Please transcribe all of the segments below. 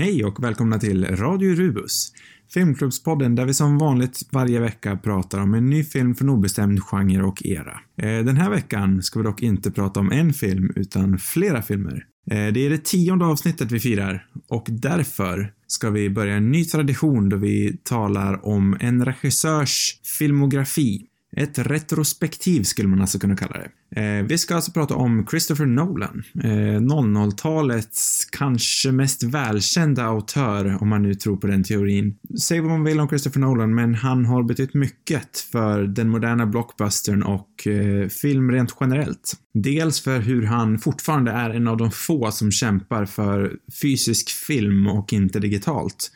Hej och välkomna till Radio Rubus, filmklubbspodden där vi som vanligt varje vecka pratar om en ny film från obestämd genre och era. Eh, den här veckan ska vi dock inte prata om en film utan flera filmer. Eh, det är det tionde avsnittet vi firar och därför ska vi börja en ny tradition då vi talar om en regissörs filmografi. Ett retrospektiv skulle man alltså kunna kalla det. Eh, vi ska alltså prata om Christopher Nolan, eh, 00-talets kanske mest välkända autör, om man nu tror på den teorin. Säg vad man vill om Christopher Nolan, men han har betytt mycket för den moderna blockbustern och eh, film rent generellt. Dels för hur han fortfarande är en av de få som kämpar för fysisk film och inte digitalt.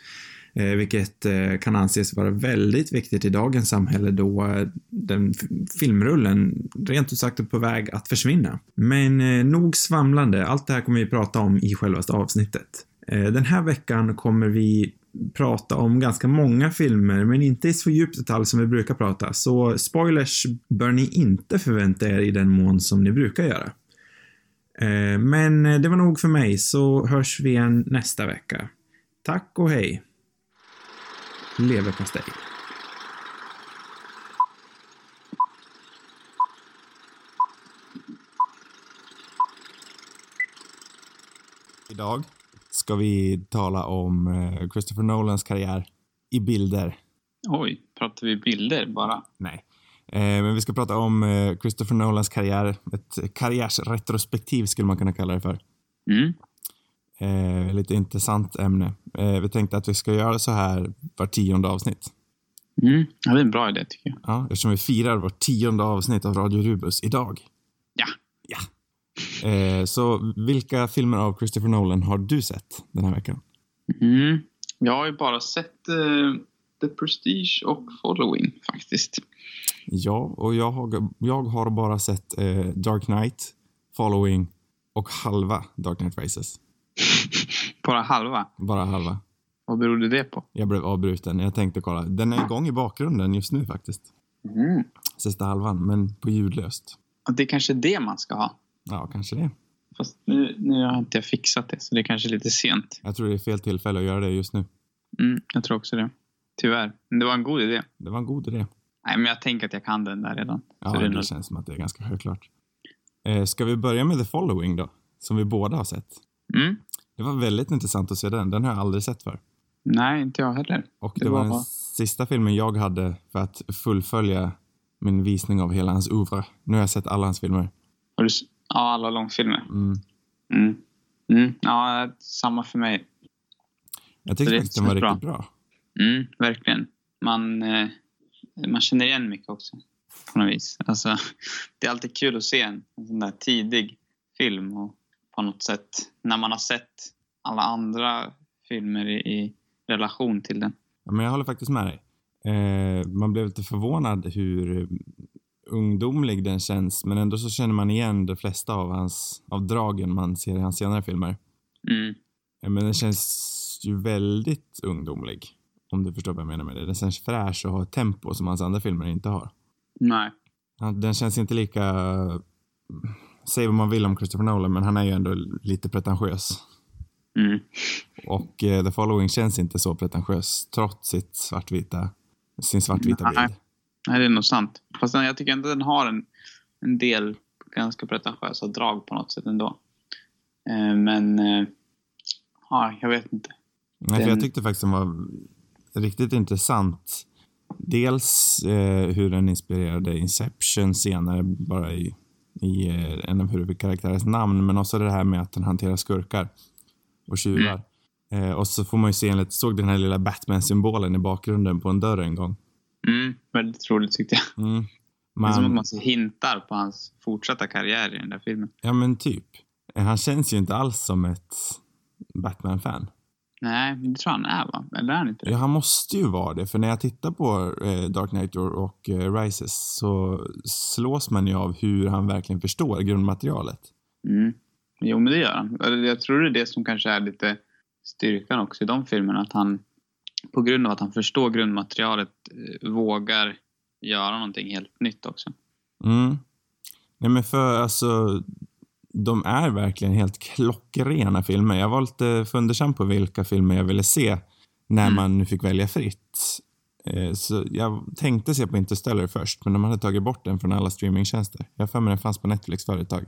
Eh, vilket eh, kan anses vara väldigt viktigt i dagens samhälle då eh, den filmrullen rent ut sagt är på väg att försvinna. Men eh, nog svamlande, allt det här kommer vi prata om i självaste avsnittet. Eh, den här veckan kommer vi prata om ganska många filmer, men inte i så djupt detalj som vi brukar prata, så spoilers bör ni inte förvänta er i den mån som ni brukar göra. Eh, men eh, det var nog för mig, så hörs vi igen nästa vecka. Tack och hej! Leverpastej. Idag ska vi tala om eh, Christopher Nolans karriär i bilder. Oj, pratar vi bilder bara? Nej. Eh, Men vi ska prata om eh, Christopher Nolans karriär. Ett karriärsretrospektiv skulle man kunna kalla det för. Mm. Eh, lite intressant ämne. Eh, vi tänkte att vi ska göra så här var tionde avsnitt. Mm. Ja, det är en bra idé tycker jag. Ja, eftersom vi firar vårt tionde avsnitt av Radio Rubus idag. Ja. Ja. Eh, så vilka filmer av Christopher Nolan har du sett den här veckan? Mm. Jag har ju bara sett eh, The Prestige och Following faktiskt. Ja, och jag har, jag har bara sett eh, Dark Knight, Following och halva Dark Knight Rises. bara halva. Bara halva. Vad berodde det på? Jag blev avbruten. Jag tänkte kolla. Den är igång i bakgrunden just nu faktiskt. Mm. Sista halvan, men på ljudlöst. Att det är kanske det man ska ha. Ja, kanske det. Fast nu, nu har inte jag fixat det, så det är kanske lite sent. Jag tror det är fel tillfälle att göra det just nu. Mm, jag tror också det. Tyvärr. Men det var en god idé. Det var en god idé. Nej, men jag tänker att jag kan den där redan. Ja, så det, det känns som att det är ganska självklart. Eh, ska vi börja med The Following då? Som vi båda har sett. Mm. Det var väldigt intressant att se den. Den har jag aldrig sett för. Nej, inte jag heller. Och det, Det var var- den sista filmen jag hade för att fullfölja min visning av hela hans oeuvre. Nu har jag sett alla hans filmer. Har du... Ja, alla långfilmer. Mm. Mm. Mm. Ja, samma för mig. Jag tyckte faktiskt den var bra. riktigt bra. Mm, verkligen. Man, eh, man känner igen mycket också. På något vis. Alltså, det är alltid kul att se en, en sån där tidig film. Och på något sätt, när man har sett alla andra filmer i, i relation till den. Ja, men jag håller faktiskt med dig. Eh, man blev lite förvånad hur ungdomlig den känns, men ändå så känner man igen de flesta av hans av dragen man ser i hans senare filmer. Mm. Eh, Men den känns ju väldigt ungdomlig. Om du förstår vad jag menar med det. Den känns fräsch och har ett tempo som hans andra filmer inte har. Nej. Den känns inte lika... Säg vad man vill om Christopher Nolan, men han är ju ändå lite pretentiös. Mm. Och eh, The Following känns inte så pretentiös, trots sitt svartvita, sin svartvita Nej. bild. Nej, det är nog sant. Fast den- jag tycker ändå den har en, en del ganska pretentiösa drag på något sätt ändå. Eh, men, eh, ja, jag vet inte. Nej, för jag Den- tyckte faktiskt den var riktigt intressant. Dels eh, hur den inspirerade Inception senare, bara i, i eh, en av huvudkaraktärens namn, men också det här med att den hanterar skurkar och tjuvar. Eh, och så får man ju se en lite, såg den här lilla Batman-symbolen i bakgrunden på en dörr en gång. Mm, väldigt roligt tyckte jag. Mm. Det är som att Man, man ser hintar på hans fortsatta karriär i den där filmen. ja men typ. Eh, Han känns ju inte alls som ett Batman-fan. Nej, det tror han är va? Eller är han inte det? Ja, han måste ju vara det. För när jag tittar på eh, Dark Knight och, eh, Rises så slås man ju av hur han verkligen förstår grundmaterialet. Mm. Jo, men det gör han. Jag tror det är det som kanske är lite styrkan också i de filmerna. Att han, på grund av att han förstår grundmaterialet, eh, vågar göra någonting helt nytt också. Mm. Nej men för alltså de är verkligen helt klockrena filmer. Jag var lite fundersam på vilka filmer jag ville se när Mm. man fick välja fritt. Eh, Så jag tänkte se på Interstellar först, men de hade tagit bort den från alla streamingtjänster. Jag för mig den fanns på Netflix förut tag.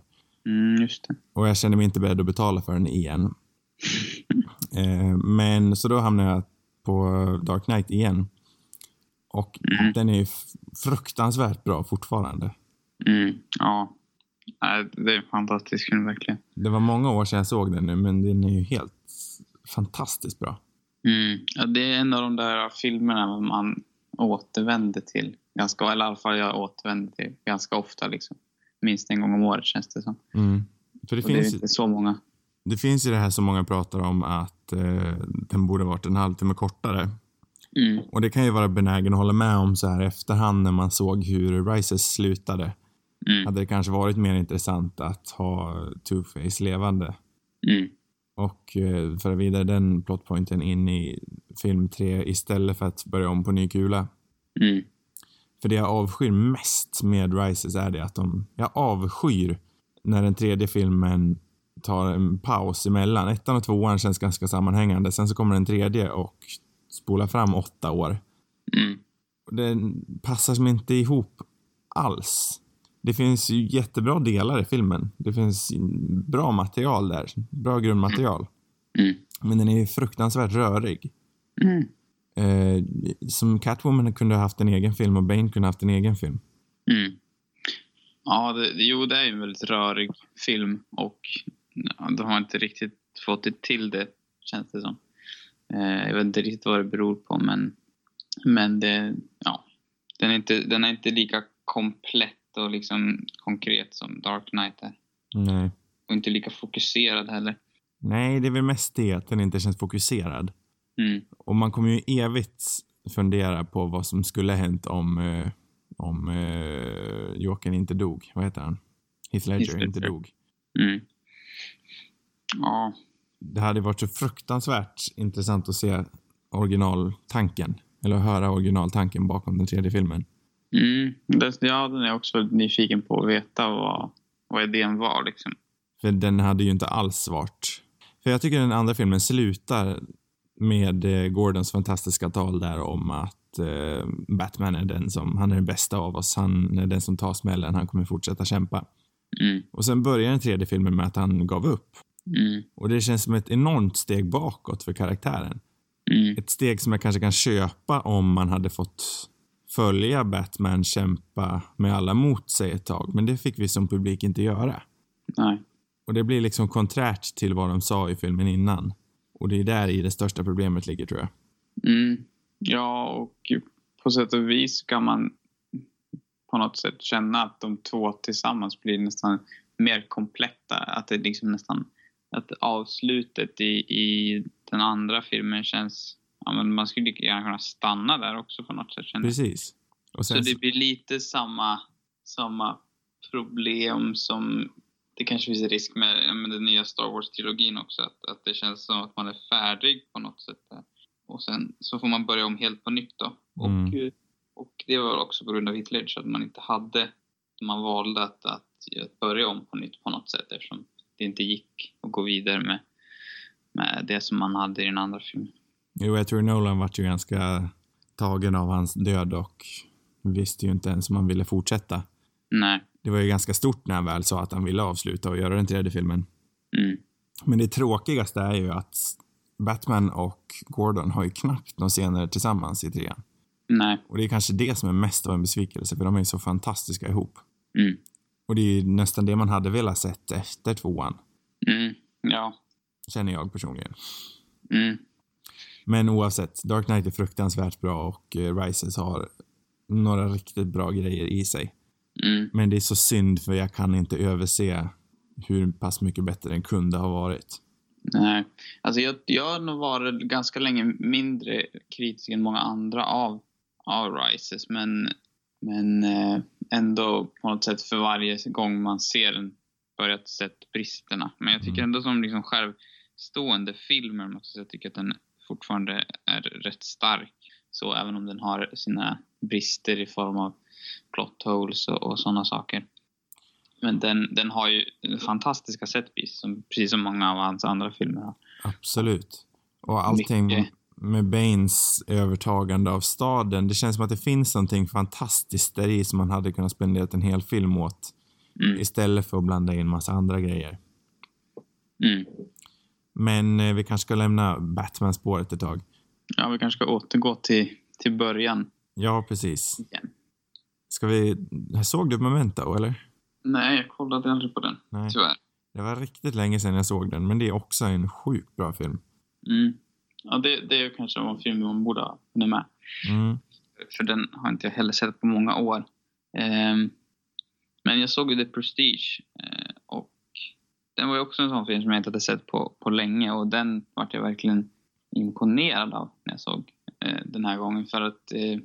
Mm. Och jag kände mig inte beredd att betala för den igen. Eh, Men så då hamnade jag på Dark Knight igen. Och Mm. den är fruktansvärt bra fortfarande. Mm, ja. Det är en fantastisk film verkligen. Det var många år sedan jag såg den nu, men den är ju helt fantastiskt bra. Mm. Ja, det är en av de där filmerna man återvänder till. Ganska, eller i alla fall jag återvänder till ganska ofta. Liksom. Minst en gång om året känns det som. Mm. För det Och det är finns, inte så många. det finns ju det här som många pratar om att eh, den borde varit en halvtimme kortare. Mm. Och det kan ju vara benägen att hålla med om så här efterhand när man såg hur Rises slutade. Mm. Hade det kanske varit mer intressant att ha Two-Face levande Mm. och eh, föra vidare den plotpointen in i film 3 istället för att börja om på ny kula. Mm. För det jag avskyr mest med Rises är det att de, jag avskyr när den tredje filmen tar en paus emellan. Ettan och tvåan känns ganska sammanhängande. Sen så kommer den tredje och spolar fram åtta år. Mm. Den passar som inte ihop alls. Det finns ju jättebra delar i filmen. Det finns bra material där. Bra grundmaterial. Mm. Men den är fruktansvärt rörig. Mm. Eh, som Catwoman kunde ha haft en egen film och Bane kunde ha haft en egen film. Mm. Ja, det, jo, det är en väldigt rörig film och ja, de har inte riktigt fått det till det, känns det som. Eh, jag vet inte riktigt vad det beror på, men, men det, ja, den, är inte, den är inte lika komplett och liksom konkret som Dark Knight är. Nej. Och inte lika fokuserad heller. Nej, det är väl mest det att den inte känns fokuserad. Mm. Och man kommer ju evigt fundera på vad som skulle ha hänt om, eh, om eh, Jokern inte dog. Vad heter han? Heath Ledger, Heath inte Ledger. dog. Mm. Ja, Det hade varit så fruktansvärt intressant att se originaltanken. Eller höra originaltanken bakom den tredje filmen. Mm. ja, den är jag också nyfiken på att veta vad, vad idén var. Liksom. För den hade ju inte alls varit... För jag tycker den andra filmen slutar med eh, Gordons fantastiska tal där om att eh, Batman är den som, han är den bästa av oss. Han är den som tar smällen, han kommer fortsätta kämpa. Mm. Och sen börjar den tredje filmen med att han gav upp. Mm. Och det känns som ett enormt steg bakåt för karaktären. Mm. Ett steg som jag kanske kan köpa om man hade fått följa Batman kämpa med alla mot sig ett tag. Men det fick vi som publik inte göra. Nej. Och det blir liksom konträrt till vad de sa i filmen innan. Och det är där i det största problemet ligger tror jag. Mm. Ja, och på sätt och vis kan man på något sätt känna att de två tillsammans blir nästan mer kompletta. Att det liksom nästan att avslutet i, i den andra filmen känns... Ja, men man skulle lika gärna kunna stanna där också på något sätt. Precis. Och Så sen, det blir lite samma, samma problem som det kanske finns risk med, med den nya Star Wars-trilogin också. Att, att det känns som att man är färdig på något sätt. Där. Och sen så får man börja om helt på nytt då. Och, Mm. eh, och det var också på grund av Heath Ledger att man inte hade, man valde att, att, att börja om på nytt på något sätt eftersom det inte gick att gå vidare med, med det som man hade i den andra filmen. Jo, jag tror Nolan vart ju ganska tagen av hans död och visste ju inte ens om han ville fortsätta. Nej. Det var ju ganska stort när han väl sa att han ville avsluta och göra den tredje filmen. Mm. Men det tråkigaste är ju att Batman och Gordon har ju knappt några scener tillsammans i trean. Nej. Och det är kanske det som är mest av en besvikelse, för de är ju så fantastiska ihop. Mm. Och det är ju nästan det man hade velat sett efter tvåan, Mm. Ja. känner jag personligen. Mm. Men oavsett, Dark Knight är fruktansvärt bra och eh, Rises har några riktigt bra grejer i sig. Mm. Men det är så synd för jag kan inte överse hur pass mycket bättre den kunde ha varit. Nej. Alltså jag, jag har nog varit ganska länge mindre kritisk än många andra av, av Rises. Men, men eh, ändå på något sätt för varje gång man ser den börjat sett bristerna. Men jag tycker Mm. ändå som liksom självstående filmer måste jag tycker att den fortfarande är rätt stark. Så även om den har sina brister i form av plot holes och, och sådana saker. Men den, den har ju fantastiska setpiece, som, precis som många av hans andra filmer har. Absolut. Och allting Mycket. med Baines övertagande av staden, det känns som att det finns någonting fantastiskt där i som man hade kunnat spendera en hel film åt. Mm. Istället för att blanda in massa andra grejer. Mm. Men eh, vi kanske ska lämna Batman-spåret ett tag. Ja, vi kanske ska återgå till, till början Ja, precis. igen. Ska vi... Såg du Memento, eller? Nej, jag kollade aldrig på den, Nej. tyvärr. Det var riktigt länge sedan jag såg den, men det är också en sjukt bra film. Mm. Ja, det, det är ju kanske en film man borde ha hunnit med. Mm. För den har inte jag heller sett på många år. Ehm, men jag såg ju The Prestige eh, och den var ju också en sån film som jag inte hade sett på, på länge och den vart jag verkligen imponerad av när jag såg eh, den här gången. För att eh,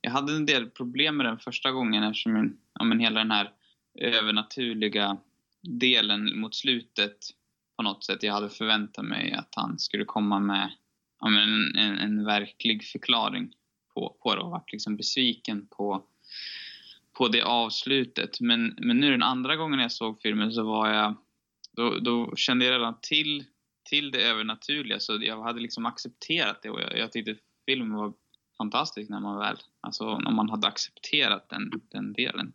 jag hade en del problem med den första gången eftersom ja, men hela den här övernaturliga delen mot slutet på något sätt. Jag hade förväntat mig att han skulle komma med ja, men en, en, en verklig förklaring på, på det och varit liksom besviken på, på det avslutet. Men, men nu den andra gången jag såg filmen så var jag, då, då kände jag redan till, till det övernaturliga så jag hade liksom accepterat det och jag, jag tyckte filmen var fantastisk när man väl, alltså om man hade accepterat den, den delen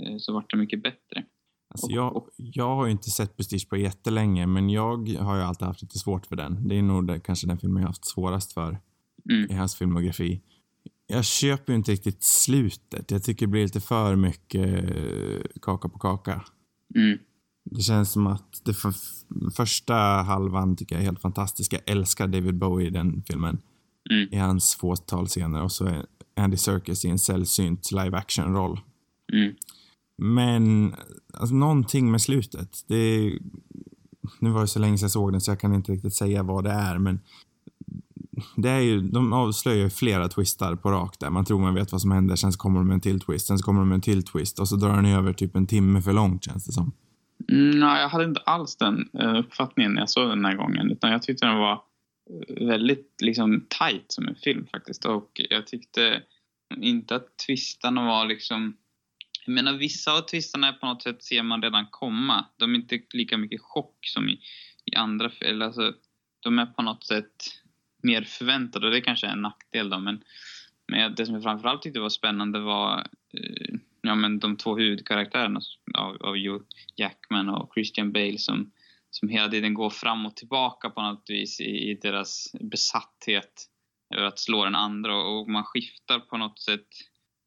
eh, så vart det mycket bättre. Alltså jag, jag har ju inte sett Prestige på jättelänge, men jag har ju alltid haft lite svårt för den. Det är nog det, kanske den filmen jag har haft svårast för Mm. i hans filmografi. Jag köper ju inte riktigt slutet. Jag tycker det blir lite för mycket eh, kaka på kaka. Mm. Det känns som att det för, första halvan tycker jag är helt fantastisk. Jag älskar David Bowie i den filmen. Mm. I hans fåtal scener och så är Andy Serkis i en sällsynt live action-roll. Mm. Men alltså, någonting med slutet. Det, nu var det så länge sedan jag såg den så jag kan inte riktigt säga vad det är men det är ju, de avslöjar ju flera twistar på rak där. Man tror man vet vad som händer, sen så kommer de med en till twist, sen så kommer de med en till twist och så drar den över typ en timme för långt känns det som. Mm, nej, jag hade inte alls den eh, uppfattningen när jag såg den här gången. Utan jag tyckte den var eh, väldigt liksom tight som en film faktiskt. Och jag tyckte inte att twistarna var liksom... Jag menar vissa av twistarna är på något sätt ser man redan komma. De är inte lika mycket chock som i, i andra eller alltså, De är på något sätt mer förväntade och det kanske är en nackdel då. Men, men det som jag framförallt tyckte var spännande var eh, ja, men de två huvudkaraktärerna av, av Hugh Jackman och Christian Bale som, som hela tiden går fram och tillbaka på något vis i, i deras besatthet över att slå den andra och, och man skiftar på något sätt.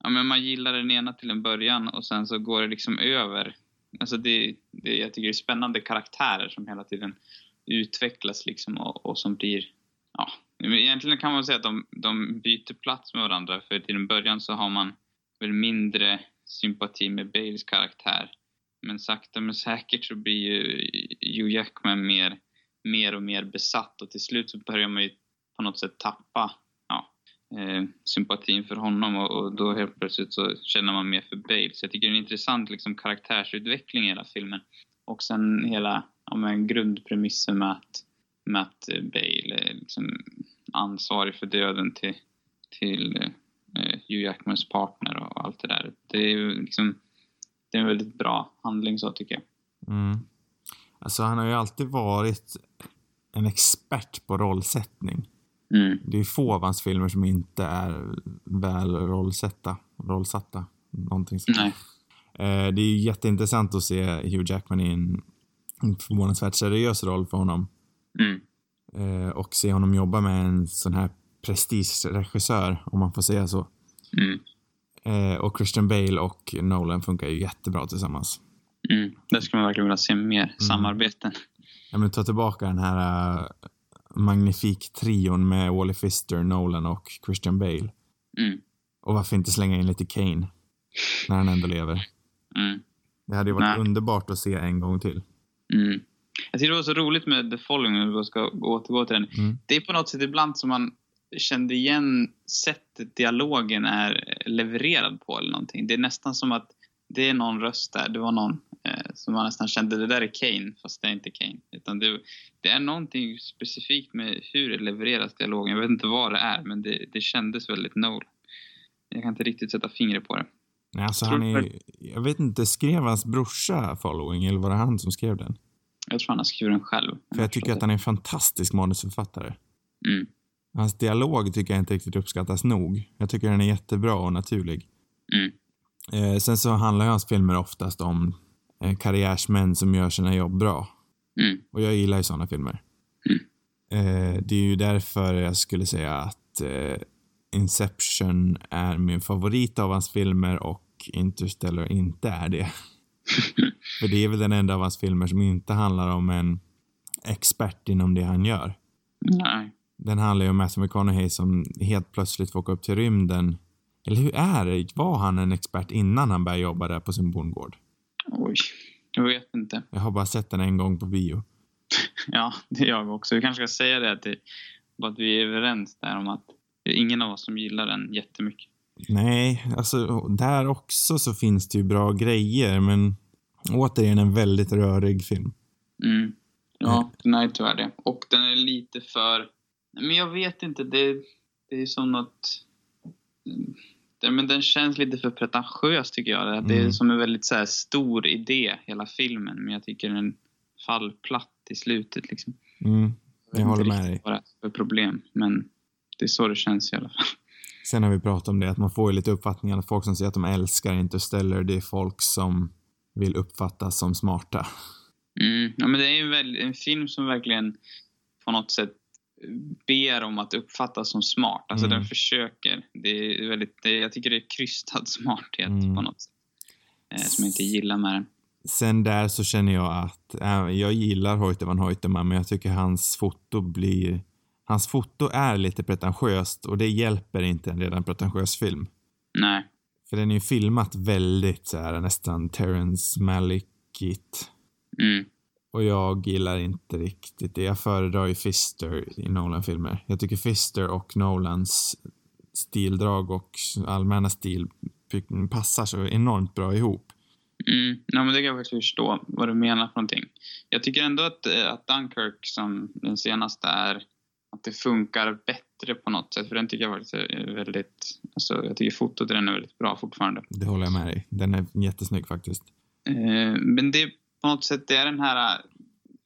Ja, men man gillar den ena till en början och sen så går det liksom över. Alltså det, det, jag tycker det är spännande karaktärer som hela tiden utvecklas liksom och, och som blir ja, egentligen kan man säga att de, de byter plats med varandra för till en början så har man väl mindre sympati med Bales karaktär. Men sakta men säkert så blir ju Hugh Jackman mer, mer och mer besatt och till slut så börjar man ju på något sätt tappa ja, eh, sympatin för honom och, och, då helt plötsligt så känner man mer för Bale. Så jag tycker det är en intressant liksom, karaktärsutveckling i hela filmen. Och sen hela ja, men, grundpremissen med att, med att Bale är liksom ansvarig för döden till, till eh, Hugh Jackmans partner och allt det där. Det är ju liksom det är en väldigt bra handling så tycker jag. Mm. Alltså han har ju alltid varit en expert på rollsättning. Mm. Det är få av hans filmer som inte är väl rollsätta, rollsatta. Någonting sånt. Nej. Eh, det är jätteintressant att se Hugh Jackman i en, en förvånansvärt seriös roll för honom. Mm. Eh, och se honom jobba med en sån här prestigeregissör, om man får säga så. Mm. Eh, och Christian Bale och Nolan funkar ju jättebra tillsammans. Mm. Där skulle man verkligen vilja se mer samarbeten. Ja, men ta tillbaka den här uh, magnifik-trion med Wally Pfister, Nolan och Christian Bale. Mm. Och varför inte slänga in lite Kane? När han ändå lever. Mm. Det hade ju varit Nej. underbart att se en gång till. Mm. Jag tycker det var så roligt med The Following, om vi ska återgå till den. Mm. Det är på något sätt ibland som man kände igen sättet dialogen är levererad på eller någonting. Det är nästan som att det är någon röst där, det var någon eh, som man nästan kände, det där är Kane, fast det är inte Kane. Utan det, det är någonting specifikt med hur det levereras dialogen. Jag vet inte vad det är, men det, det kändes väldigt Nolan. Jag kan inte riktigt sätta fingret på det. Nej, alltså han är, jag vet inte, skrev hans brorsa Following eller var det han som skrev den? Jag tror han har skrivit den själv. För jag tycker att han är en fantastisk manusförfattare. Mm. Hans dialog tycker jag inte riktigt uppskattas nog. Jag tycker den är jättebra och naturlig. Mm. Eh, sen så handlar ju hans filmer oftast om eh, karriärsmän som gör sina jobb bra. Mm. Och jag gillar ju sådana filmer. Eh, det är ju därför jag skulle säga att eh, Inception är min favorit av hans filmer och Interstellar inte är det. För det är väl den enda av hans filmer som inte handlar om en expert inom det han gör. Nej. Den handlar ju om Matthew McConaughey som helt plötsligt får åka upp till rymden. Eller hur är det? Var han en expert innan han började jobba där på sin bondgård? Oj. Jag vet inte. Jag har bara sett den en gång på bio. Ja, det är jag också. Vi kanske ska säga det att, det, att vi är överens där om att det är ingen av oss som gillar den jättemycket. Nej, alltså där också så finns det ju bra grejer, men återigen en väldigt rörig film. Mm. Ja, den är tyvärr det. Och den är lite för... Men jag vet inte, det, det är som något... Det, men den känns lite för pretentiös tycker jag. Det är Mm. som en väldigt så här, stor idé, hela filmen. Men jag tycker den faller platt i slutet liksom. Mm, jag håller inte med dig. riktigt vad det är för problem. Men det är så det känns i alla fall. Sen har vi pratat om det, att man får ju lite uppfattningen att folk som säger att de älskar Interstellar, det är folk som vill uppfattas som smarta. Mm. Ja, men det är ju väl en film som verkligen på något sätt ber om att uppfattas som smart. Alltså Mm. den försöker. Det är väldigt, det, jag tycker det är krystad smarthet Mm. på något sätt. Eh, som jag inte gillar med den. Sen där så känner jag att, äh, jag gillar Hoyte van Hoytema, men jag tycker hans foto blir, hans foto är lite pretentiöst och det hjälper inte en redan pretentiös film. Nej. För den är ju filmat väldigt så här nästan Terrence Malickigt. Mm. Och jag gillar inte riktigt det. Jag föredrar ju Fister i Nolan-filmer. Jag tycker Fister och Nolans stildrag och allmänna stil passar så enormt bra ihop. Mm. Ja, men det kan jag faktiskt förstå vad du menar för någonting. Jag tycker ändå att, eh, att Dunkirk som den senaste är att det funkar bättre på något sätt. För den tycker jag faktiskt är väldigt... Alltså, jag tycker fotot i den är väldigt bra fortfarande. Det håller jag med dig. Den är jättesnygg faktiskt. Eh, men det på något sätt, det är den här,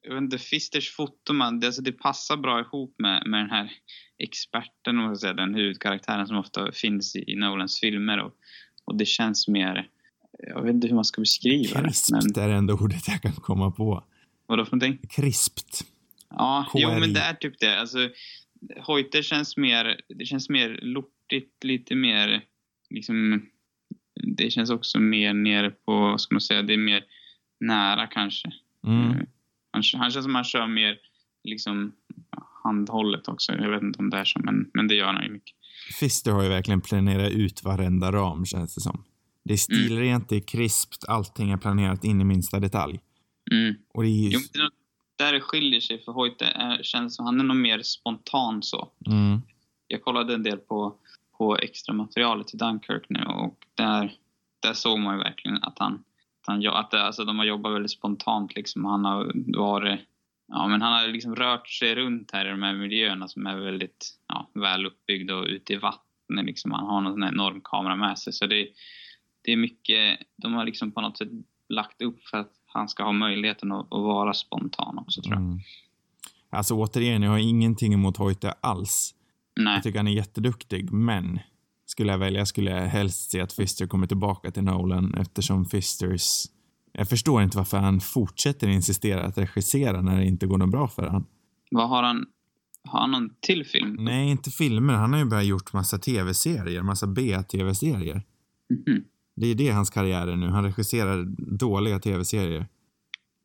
jag vet inte, Fisters foto, man, det, alltså det passar bra ihop med, med den här experten, om man ska säga, den huvudkaraktären som ofta finns i, Nolans filmer. Och, och det känns mer, jag vet inte hur man ska beskriva det. Men Krispt är det enda ordet jag kan komma på. vadå för någonting? Krispt. Ja, jo men det är typ det. Alltså, Hoyter känns mer, det känns mer lortigt, lite mer, liksom, det känns också mer nere på, vad ska man säga, det är mer nära kanske. Mm. Eh, Han, han känns som han kör mer liksom handhållet också. Jag vet inte om det är så, men, men det gör han ju mycket. Fister har ju verkligen planerat ut varenda ram känns det som. Det är stilrent, det är krispt, allting är planerat in i minsta detalj. Mm. Och det är ju... Jo, där det skiljer sig för Hoyte är, känns som han är nog mer spontan så. Mm. Jag kollade en del på, på extra materialet till Dunkirk nu och där, där såg man ju verkligen att han, han, att alltså, de har jobbat väldigt spontant liksom. Han har varit Ja, men han har liksom rört sig runt här i de här miljöerna som är väldigt ja, väl uppbyggda och ute i vattnet. Liksom. Han har någon enorm kamera med sig. Så det, det är mycket, de har liksom på något sätt lagt upp för att han ska ha möjligheten att, att vara spontan också tror jag. Mm. Alltså återigen, jag har ingenting emot Hoyte alls. Nej. Jag tycker han är jätteduktig, men skulle jag välja skulle jag helst se att Fister kommer tillbaka till Nolan eftersom Fisters... Jag förstår inte varför han fortsätter insistera att regissera när det inte går något bra för han. Vad har han? Har han någon till film? Nej, inte filmer. Han har ju bara gjort massa tv-serier, massa B-tv-serier. Mhm. Det är det hans karriär är nu. Han regisserar dåliga tv-serier.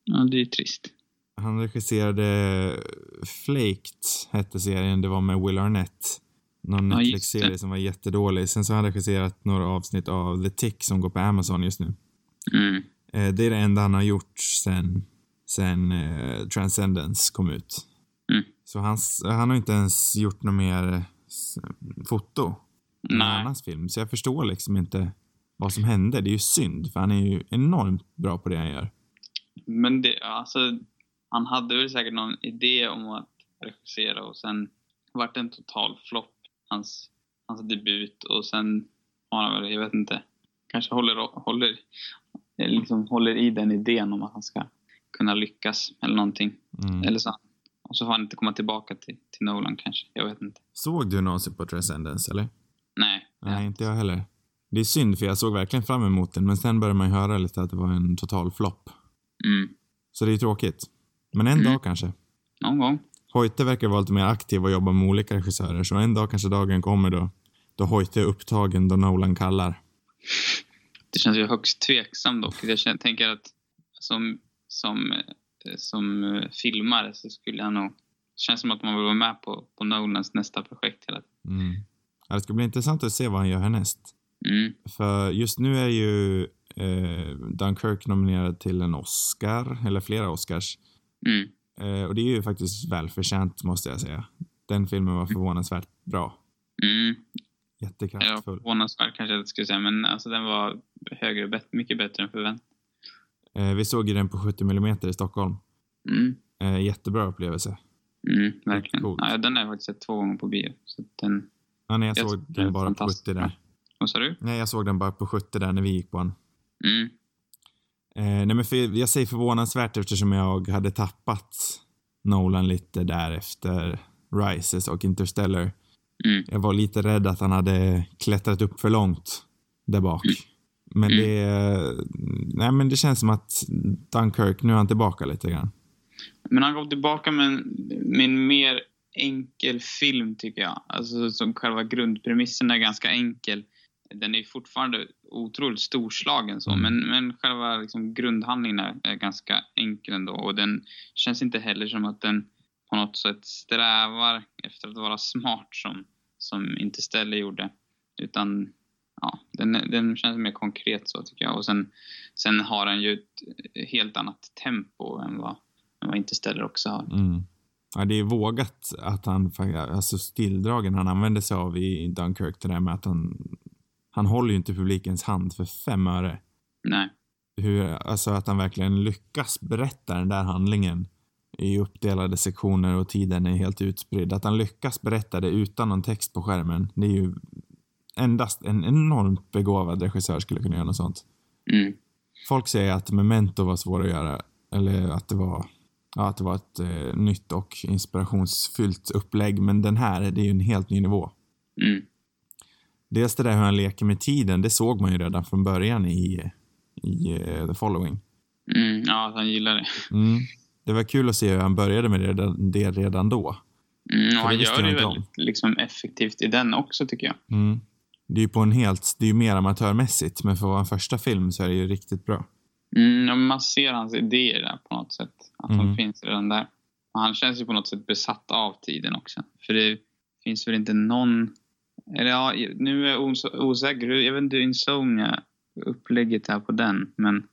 Ja, det är ju trist. Han regisserade Flaked, hette serien. Det var med Will Arnett. Någon Ja, Netflix-serie det. som var jättedålig. Sen så har han regisserat några avsnitt av The Tick som går på Amazon just nu. Mm. Eh, det är det enda han har gjort sen, sen eh, Transcendence kom ut. Mm. Så hans, han har inte ens gjort något mer foto. Nej. annans film. Så jag förstår liksom inte vad som hände. Det är ju synd, för han är ju enormt bra på det han gör. Men det, alltså, han hade väl säkert någon idé om att regissera och sen vart det en total flopp, hans, hans debut. Och sen har han väl, jag vet inte, kanske håller, håller, liksom håller i den idén om att han ska kunna lyckas eller någonting. Mm. Eller så. Och så får han inte komma tillbaka till, till Nolan kanske. Jag vet inte. Såg du någonsin på Transcendence, eller? Nej. Nej, inte jag heller. Det är synd, för jag såg verkligen fram emot den, men sen började man ju höra lite att det var en total flopp. Mm. Så det är tråkigt. Men en Mm. dag kanske. Någon gång. Hoyte verkar vara lite mer aktiv och jobba med olika regissörer, så en dag kanske dagen kommer då, då Hoyte är upptagen då Nolan kallar. Det känns ju högst tveksam dock. Jag tänker att som, som, eh, som eh, filmare så skulle jag nog... Det känns som att man vill vara med på, på Nolans nästa projekt hela tiden. Mm. Ja, det ska bli intressant att se vad han gör härnäst. Mm. För just nu är ju eh, Dunkirk nominerad till en Oscar, eller flera Oscars. Mm. Eh, och det är ju faktiskt välförtjänt, måste jag säga. Den filmen var förvånansvärt bra. Mm. Ja, Jättekraftfull. förvånansvärt kanske jag skulle säga, men alltså den var högre, bet- mycket bättre än förväntat. Eh, vi såg ju den på 70 mm i Stockholm. Mm. Eh, jättebra upplevelse. Mm, verkligen. Ja, den har jag faktiskt sett två gånger på bio. Så den... Ja, nej, jag Jag såg den bara på fantastiskt 70 där. Vad sa du? Nej, jag såg den bara på 70 där när vi gick på den. Mm. Eh, nej, men för, jag säger förvånansvärt eftersom jag hade tappat Nolan lite där efter Rises och Interstellar. Mm. Jag var lite rädd att han hade klättrat upp för långt där bak. Men Mm. det... Nej, men det känns som att Dunkirk, nu är han tillbaka lite grann. Men han kom tillbaka med en, med en mer enkel film, tycker jag. Alltså som själva grundpremissen är ganska enkel. Den är fortfarande otroligt storslagen så, Mm. men, men själva liksom grundhandlingen är, ganska enkel ändå. Och den känns inte heller som att den på något sätt strävar efter att vara smart som, som Interstellar gjorde. Utan ja, den, den känns mer konkret så tycker jag. Och sen, sen har den ju ett helt annat tempo än vad, än vad Interstellar också har. Mm. Ja, det är vågat att han, alltså stilldragen han använder sig av i Dunkirk, det där med att han, han håller ju inte publikens hand för fem öre. Nej. Hur, alltså att han verkligen lyckas berätta den där handlingen i uppdelade sektioner och tiden är helt utspridd. Att han lyckas berätta det utan någon text på skärmen, det är ju endast en enormt begåvad regissör skulle kunna göra något sånt. Mm. Folk säger att Memento var svår att göra, eller att det var, ja, att det var ett eh, nytt och inspirationsfyllt upplägg, men den här, det är ju en helt ny nivå. Mm. Dels det där hur han leker med tiden, det såg man ju redan från början i, i eh, The Following. Mm. Ja, han gillar det. Mm. Det var kul att se hur han började med det redan, det redan då. Mm. Och det han gör det väldigt liksom, effektivt i den också, tycker jag. Mm. Det är ju på en helt, det är ju mer amatörmässigt, men för att vara en första film så är det ju riktigt bra. Mm. man ser hans idéer där på något sätt. Att Mm. de finns redan där. Och han känns ju på något sätt besatt av tiden också. För det finns väl inte någon... Eller ja, nu är jag os- osäker. Jag vet inte hur Insomnia upplägget är på den, men...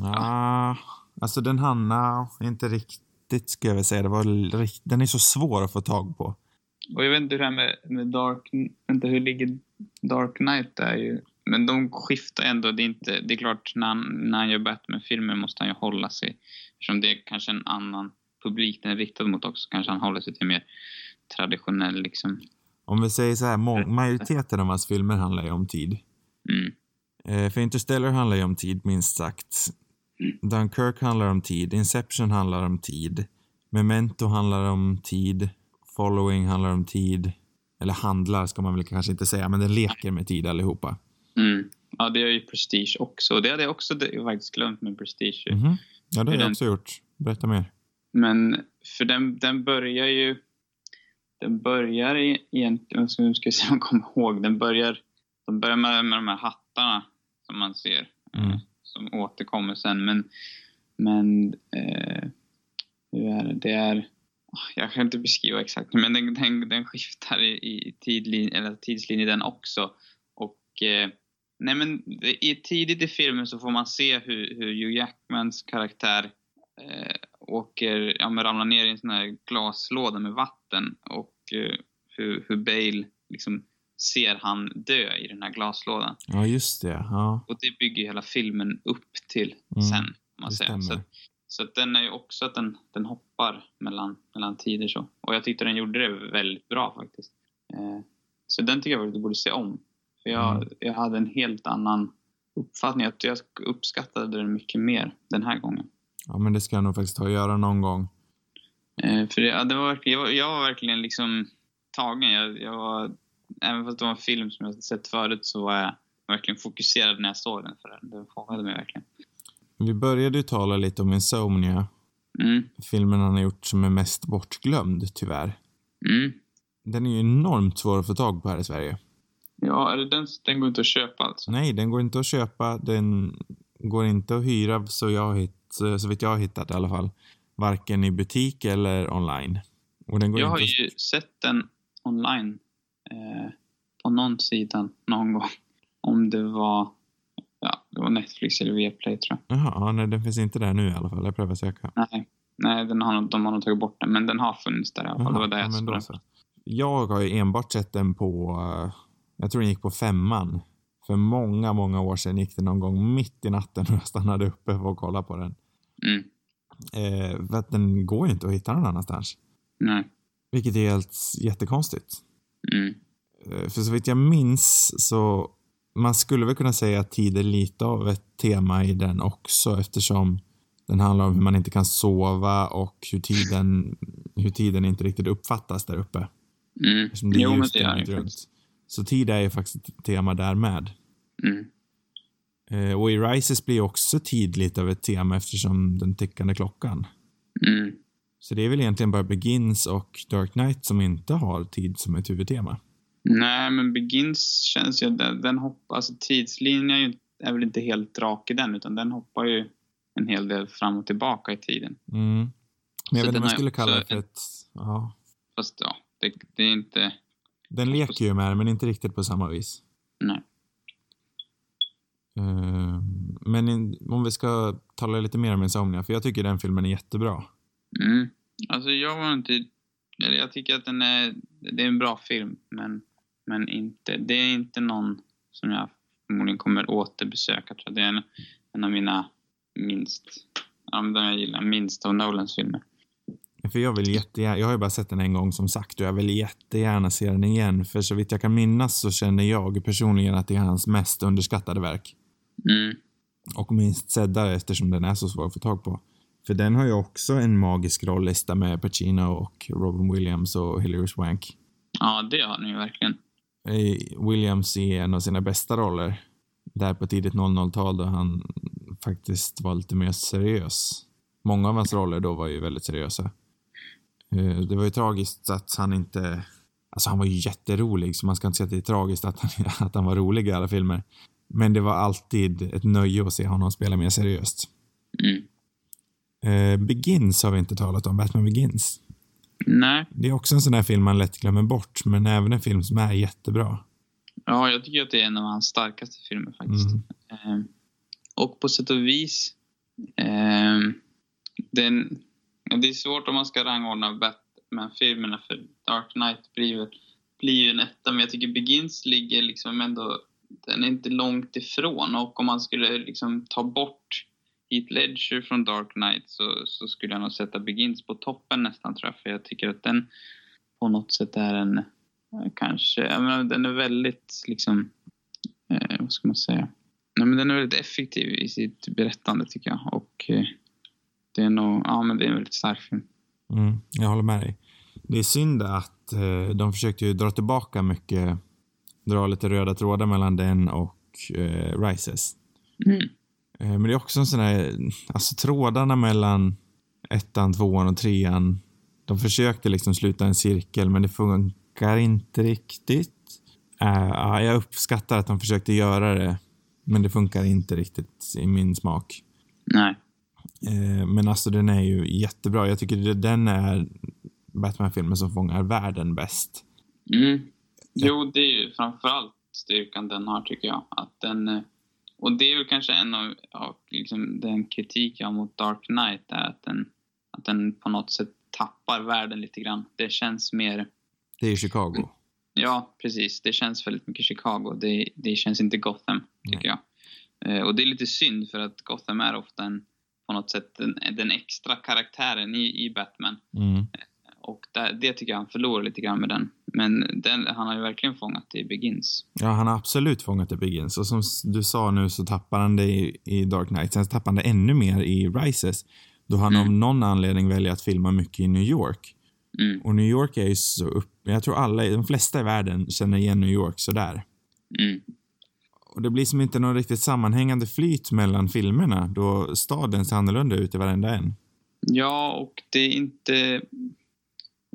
Ja, alltså den Hanna, inte riktigt ska jag väl säga. Det var den är så svår att få tag på. Och jag vet inte hur det här med, med Dark... Vänta, hur ligger Dark Knight där ju? Men de skiftar ändå. Det är, inte, det är klart, när han, när han gör Batman-filmer måste han ju hålla sig. Eftersom det är kanske en annan publik den är riktad mot också. Kanske han håller sig till mer traditionell liksom. Om vi säger så här, må- majoriteten av hans filmer handlar ju om tid. Mm. Eh, för Interstellar handlar ju om tid, minst sagt. Dunkirk handlar om tid. Inception handlar om tid. Memento handlar om tid. Following handlar om tid. Eller handlar ska man väl kanske inte säga, men den leker med tid allihopa. Mm. Ja, det gör ju Prestige också. Det hade jag också faktiskt glömt med Prestige. ju. Mhm. Ja, det har jag den- också gjort. Berätta mer. Men för den, den börjar ju... Den börjar egentligen... Nu ska jag se om jag kommer ihåg. Den börjar, den börjar med, med de här hattarna som man ser. Mm. Som återkommer sen. Men, men eh, hur är det? Det är... ah, Jag kan inte beskriva exakt, men den, den, den skiftar i, i tidlin, eller tidslinje den också. Och eh, nej men i, tidigt i filmen så får man se hur, hur Hugh Jackmans karaktär eh, åker, ja men ramlar ner i en sån här glaslåda med vatten och eh, hur, hur Bale liksom ser han dö i den här glaslådan. Ja, just det. Ja, Och det bygger hela filmen upp till Mm, sen, man säga. Så, så att den är ju också att den, den hoppar mellan, mellan tider så. Och jag tyckte den gjorde det väldigt bra faktiskt. Eh, så den tycker jag att du borde se om. För jag, Mm. jag hade en helt annan uppfattning. Att jag uppskattade den mycket mer den här gången. Ja, men det ska jag nog faktiskt ta och göra någon gång. Eh, för det, ja, det var jag, var, jag var verkligen liksom tagen. Jag, jag var, även fast det var en film som jag sett förut så var jag verkligen fokuserad när jag såg den. För den, den fångade mig verkligen. Vi började ju tala lite om Insomnia, Mm, filmen han har gjort som är mest bortglömd, tyvärr. mm. Den är ju enormt svår att få tag på här i Sverige. Ja, är det den, den går inte att köpa alltså? Nej, den går inte att köpa, den går inte att hyra så, jag hitt, så vitt jag har hittat i alla fall. Varken i butik eller online. Och den går Jag har inte ju sett den online eh, på någon sida någon gång. Om det var, ja, det var Netflix eller Viaplay tror jag. Jaha, ja, nej, den finns inte där nu i alla fall. Jag prövar söka. Nej, nej den har, de har nog tagit bort den, men den har funnits där i alla fall. det var där ja, jag såg den. Jag har ju enbart sett den på, eh, jag tror den gick på femman. För många, många år sedan gick den någon gång mitt i natten och jag stannade uppe för att kolla på den. Mm, Eh, för att den går ju inte att hitta någon annanstans. nej. Vilket är helt jättekonstigt. Mm, Eh, För så vitt jag minns så man skulle väl kunna säga att tid är lite av ett tema i den också eftersom den handlar om hur man inte kan sova och hur tiden, hur tiden inte riktigt uppfattas där uppe. mm. Eftersom det är Jo, men det är det. Så tid är ju faktiskt ett tema där med. Mm, Eh, Och i Rises blir också tid lite av ett tema eftersom den tickande klockan. mm. Så det är väl egentligen bara Begins och Dark Knight som inte har tid som ett huvudtema. Nej, men Begins känns ju, den, den hoppar, alltså tidslinjen är, ju, är väl inte helt rak i den, utan den hoppar ju en hel del fram och tillbaka i tiden. Mm. Men jag Så vet inte om jag skulle kalla det för en- ett... Ja. Fast ja, det, det är inte, Den leker ju med det, men inte riktigt på samma vis. nej. Eh, Men om vi ska tala lite mer om Insomnia, för jag tycker den filmen är jättebra. Mm. Alltså jag var inte... eller Jag tycker att den är... Det är en bra film, men, men inte... Det är inte någon som jag förmodligen kommer återbesöka. Tror jag. Det är en, en av mina minst... Ja, den jag gillar minst av Nolans filmer. För jag vill jättegärna, jag har ju bara sett den en gång som sagt och jag vill jättegärna se den igen. För så vitt jag kan minnas så känner jag personligen att det är hans mest underskattade verk. Mm. Och minst sedda eftersom den är så svår att få tag på. För den har ju också en magisk rollista med Pacino och Robin Williams och Hilary Swank. Ja, det har ni ju verkligen. Eh, Williams i en av sina bästa roller. Där på tidigt 00-tal då han faktiskt var lite mer seriös. Många av hans roller då var ju väldigt seriösa. Eh, Det var ju tragiskt att han inte... Alltså han var ju jätterolig, så man ska inte säga att det är tragiskt att han, att han var rolig i alla filmer. Men det var alltid ett nöje att se honom spela mer seriöst. Mm. Eh, Begins har vi inte talat om, Batman Begins. Nej, Det är också en sån här film man lätt glömmer bort, men även en film som är jättebra. ja, jag tycker att det är en av hans starkaste filmer faktiskt. Mm. Ehm, och på sätt och vis... ehm, den, det är svårt om man ska rangordna Batman-filmerna för Dark Knight blir ju en etta. Men jag tycker Begins ligger liksom ändå... Den är inte långt ifrån. Och om man skulle liksom ta bort Heath Ledger från Dark Knight så, så skulle jag nog sätta Begins på toppen nästan tror jag. För jag tycker att den på något sätt är en... Eh, kanske... Jag menar, den är väldigt liksom... Eh, vad ska man säga? Nej, men den är väldigt effektiv i sitt berättande tycker jag. Och eh, det är nog, ja men det är en väldigt stark film. Mm, jag håller med dig. Det är synd att eh, de försökte ju dra tillbaka mycket, dra lite röda trådar mellan den och eh, Rises. Mm. Eh, men det är också en sån här, alltså trådarna mellan ettan, tvåan och trean. De försökte liksom sluta en cirkel, men det funkar inte riktigt. Ja, jag uppskattar att de försökte göra det, men det funkar inte riktigt i min smak. Nej. Eh, men alltså den är ju jättebra. Jag tycker det, den är Batman-filmen som fångar världen bäst. Mm. Jo, det är ju framförallt styrkan den har tycker jag. Att den, eh, och det är ju kanske en av ja, liksom den kritik jag har mot Dark Knight är att den, att den på något sätt tappar världen lite grann. Det känns mer Det är Chicago. Ja, precis. Det känns väldigt mycket Chicago. Det, det känns inte Gotham, tycker jag. Eh, och det är lite synd för att Gotham är ofta en, på något sätt den, den extra karaktären i, i Batman. Mm. Och det, det tycker jag han förlorar lite grann med den. Men den, han har ju verkligen fångat det i Begins. Ja, han har absolut fångat det i Begins. Och som du sa nu så tappar han det i, i Dark Knight. Sen tappar han det ännu mer i Rises. Då han Mm. av någon anledning väljer att filma mycket i New York. Mm, Och New York är ju så upp... Jag tror alla, de flesta i världen känner igen New York sådär. mm, Och det blir som inte någon riktigt sammanhängande flyt mellan filmerna då staden ser annorlunda ut i varenda en. Ja, och det är inte...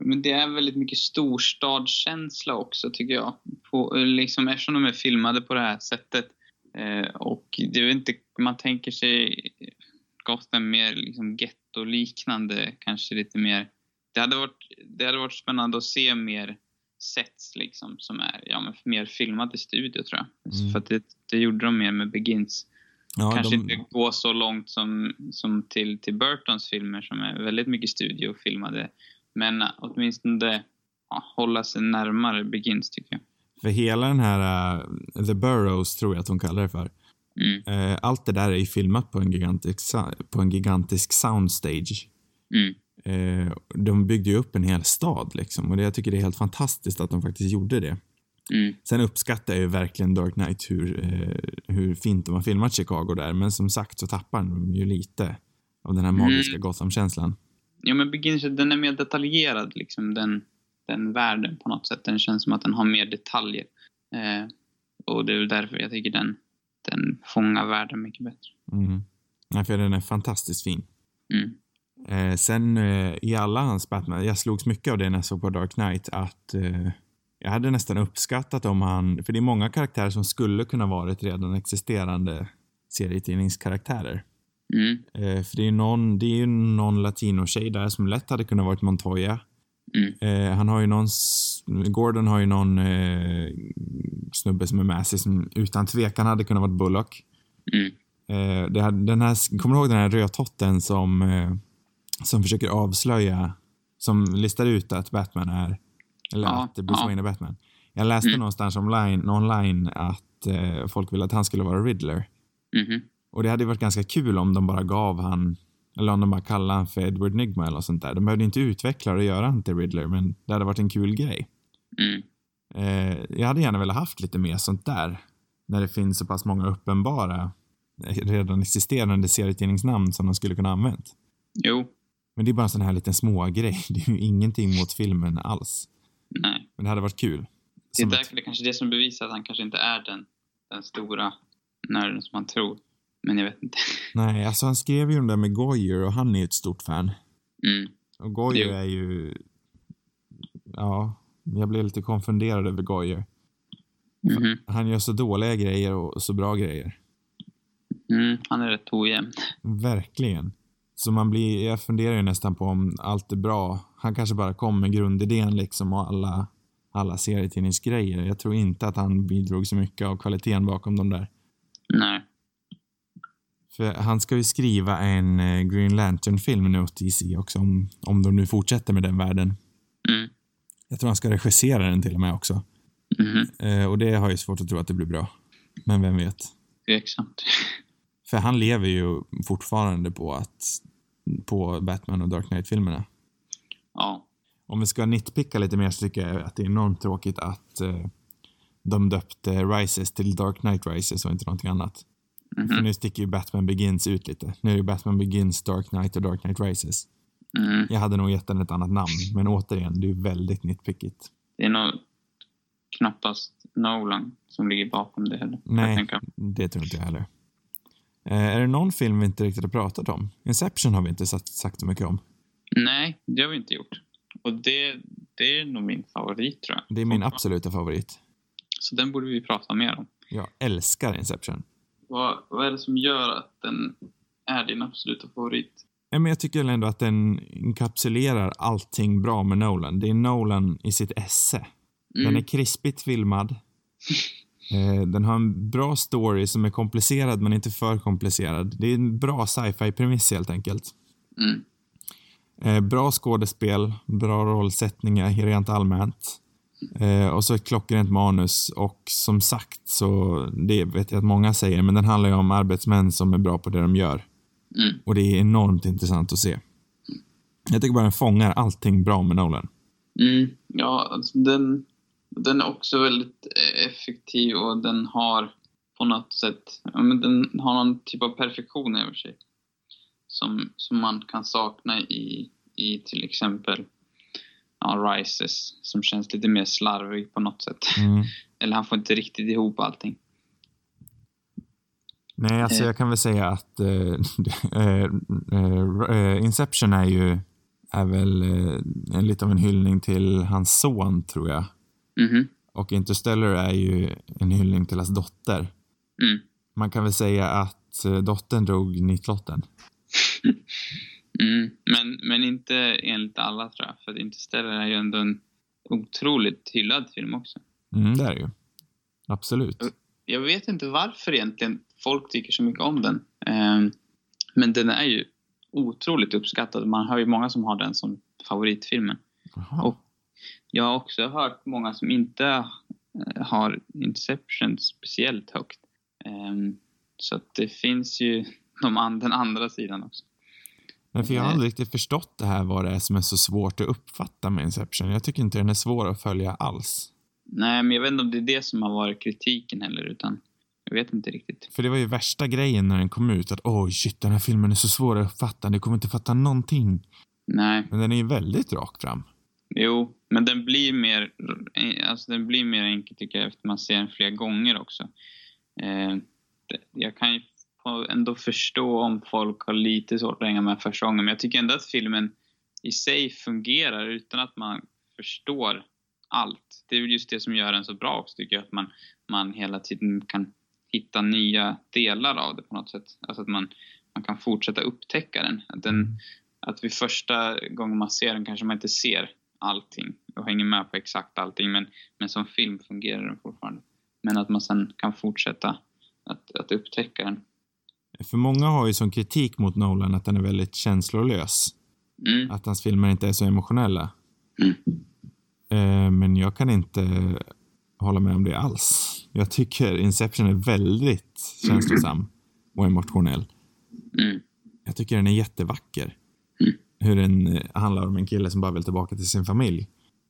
Men det är väldigt mycket storstadskänsla också, tycker jag. På, liksom, eftersom de är filmade på det här sättet. Eh, och det är inte... Man tänker sig Gotham mer liksom getto-liknande, kanske lite mer... Det hade, varit, det hade varit spännande att se mer sets liksom, som är ja, men mer filmat i studio, tror jag. Mm. För att det, det gjorde de mer med Begins. Ja, Kanske de, inte gå så långt som, som till, till Burtons filmer som är väldigt mycket studiofilmade. Men åtminstone ja, hålla sig närmare Begins tycker jag. För hela den här uh, The Burrows tror jag att hon kallar det för. Mm, Eh, allt det där är ju filmat på en gigantisk, på en gigantisk soundstage. mm, Eh, de byggde ju upp en hel stad liksom och det, jag tycker det är helt fantastiskt att de faktiskt gjorde det. mm, Sen uppskattar jag ju verkligen Dark Knight hur, eh, hur fint de har filmat Chicago där men som sagt så tappar de ju lite av den här Mm. magiska Gotham-känslan. Ja, men Begins, den är mer detaljerad, liksom, den, den världen på något sätt. Den känns som att den har mer detaljer. Eh, och det är därför jag tycker den, den fångar världen mycket bättre. Mm. Nej, för den är fantastiskt fin. Mm, Eh, sen eh, i alla hans Batman, jag slogs mycket av det när jag såg på Dark Knight att eh, jag hade nästan uppskattat om han, för det är många karaktärer som skulle kunna varit redan existerande serietidningskaraktärer. Mm, Eh, för det är ju någon, det är ju någon latino-tjej där som lätt hade kunnat varit Montoya. mm, Eh, han har ju någon, Gordon har ju någon eh, snubbe som är med sig som utan tvekan hade kunnat varit Bullock. mm, hade, den här, kommer du ihåg den här rödtotten som, som försöker avslöja, som listar ut att Batman är, eller Ja, att Bruce ja. Wayne är Batman. Jag läste Mm. någonstans online, online att eh, folk ville att han skulle vara Riddler. mhm, Och det hade varit ganska kul om de bara gav han, eller om de bara kallade han för Edward Nigma eller sånt där. De behövde inte utveckla och göra han till Riddler, men det hade varit en kul grej. mm. Eh, jag hade gärna velat haft lite mer sånt där. När det finns så pass många uppenbara, eh, redan existerande serietidningsnamn som de skulle kunna använt. Jo, Men det är bara en sån här liten smågrej. Det är ju ingenting mot filmen alls. nej. Men det hade varit kul. Det är Som ett- därför det kanske är det som bevisar att han kanske inte är den, den stora nörden som man tror. Men jag vet inte. Nej, alltså han skrev ju den där med Goyer och han är ju ett stort fan. Mm. Och Goyer är ju... Ja, jag blev lite konfunderad över Goyer. Mhm. Han gör så dåliga grejer och så bra grejer. Mm, han är rätt ojämn. Verkligen. Så man blir, jag funderar ju nästan på om allt är bra. Han kanske bara kom med grundidén liksom och alla, alla serietidningsgrejer. Jag tror inte att han bidrog så mycket av kvaliteten bakom dem där. Nej. För han ska ju skriva en eh, Green Lantern-film nu åt DC också, om, om de nu fortsätter med den världen. Mm. Jag tror han ska regissera den till och med också. Mhm. Eh, och det har jag svårt att tro att det blir bra. Men vem vet? Tveksamt. För han lever ju fortfarande på att på Batman och Dark Knight-filmerna. Ja. Om vi ska nitpicka lite mer så tycker jag att det är enormt tråkigt att eh, de döpte Rises till Dark Knight Rises och inte någonting annat. För Mhm. nu sticker ju Batman Begins ut lite. Nu är det Batman Begins, Dark Knight och Dark Knight Rises. Mm. Jag hade nog gett den ett annat namn, men återigen, det är väldigt nitpickigt. Det är nog knappast Nolan som ligger bakom det heller. Nej, det tror inte jag heller. Eh, är det någon film vi inte riktigt har pratat om? Inception har vi inte sagt, sagt så mycket om. Nej, det har vi inte gjort. Och det, det är nog min favorit tror jag. Det är min absoluta favorit. Så den borde vi prata mer om. Jag älskar Inception. Vad, vad är det som gör att den är din absoluta favorit? Ja, men jag tycker ändå att den enkapsulerar allting bra med Nolan. Det är Nolan i sitt esse. Den Mm. är krispigt filmad. Eh, Den har en bra story som är komplicerad men inte för komplicerad. Det är en bra sci-fi premiss helt enkelt. Mm. Eh, Bra skådespel, bra rollsättningar rent allmänt. Eh, och så ett klockrent manus och som sagt så, det vet jag att många säger, men den handlar ju om arbetsmän som är bra på det de gör. Mm. Och det är enormt intressant att se. Jag tycker bara den fångar allting bra med Nolan. Mm, ja, alltså den, den är också väldigt effektiv och den har på något sätt, ja, men den har någon typ av perfektion över sig. Som, som man kan sakna i, i till exempel ja, Rises, som känns lite mer slarvig på något sätt. Mm. Eller han får inte riktigt ihop allting. Nej, alltså Eh. jag kan väl säga att eh, eh, eh, Inception är ju är väl eh, en, lite av en hyllning till hans son, tror jag. Mhm. Och Interstellar är ju en hyllning till hans dotter. Mm. Man kan väl säga att eh, dottern drog nitlotten. Mm. Men, men inte enligt alla tror jag, för att Interstellar är ju ändå en otroligt hyllad film också. Mm, det är det ju. Absolut. Jag vet inte varför egentligen folk tycker så mycket om den. Ehm, men den är ju otroligt uppskattad. Man hör ju många som har den som favoritfilmen. Jaha. Och jag har också hört många som inte eh, har Inception speciellt högt. Ehm, så det finns ju de an- den andra sidan också. Men för jag har aldrig riktigt förstått det här vad det är som är så svårt att uppfatta med Inception. Jag tycker inte den är svår att följa alls. Nej, men jag vet inte om det är det som har varit kritiken heller, utan jag vet inte riktigt. För det var ju värsta grejen när den kom ut, att oj shit, den här filmen är så svår att uppfatta, ni kommer inte fatta någonting. Nej, Men den är ju väldigt rakt fram. jo, men den blir mer, alltså den blir mer enkel tycker jag efter man ser den flera gånger också. Eh, jag kan ju få- ändå förstå om folk har lite svårt att hänga med första gången, men jag tycker ändå att filmen i sig fungerar utan att man förstår allt. Det är väl just det som gör den så bra också tycker jag, att man, man hela tiden kan hitta nya delar av det på något sätt. Alltså att man, man kan fortsätta upptäcka den. Att, den att vid första gången man ser den kanske man inte ser allting och hänger med på exakt allting, men, men som film fungerar den fortfarande. Men att man sen kan fortsätta att, att upptäcka den. För många har ju som kritik mot Nolan att den är väldigt känslolös. Mm. Att hans filmer inte är så emotionella. Mm. Eh, Men jag kan inte hålla med om det alls. Jag tycker Inception är väldigt känslosam och emotionell. Mm. Jag tycker den är jättevacker. Mm. Hur den eh, handlar om en kille som bara vill tillbaka till sin familj.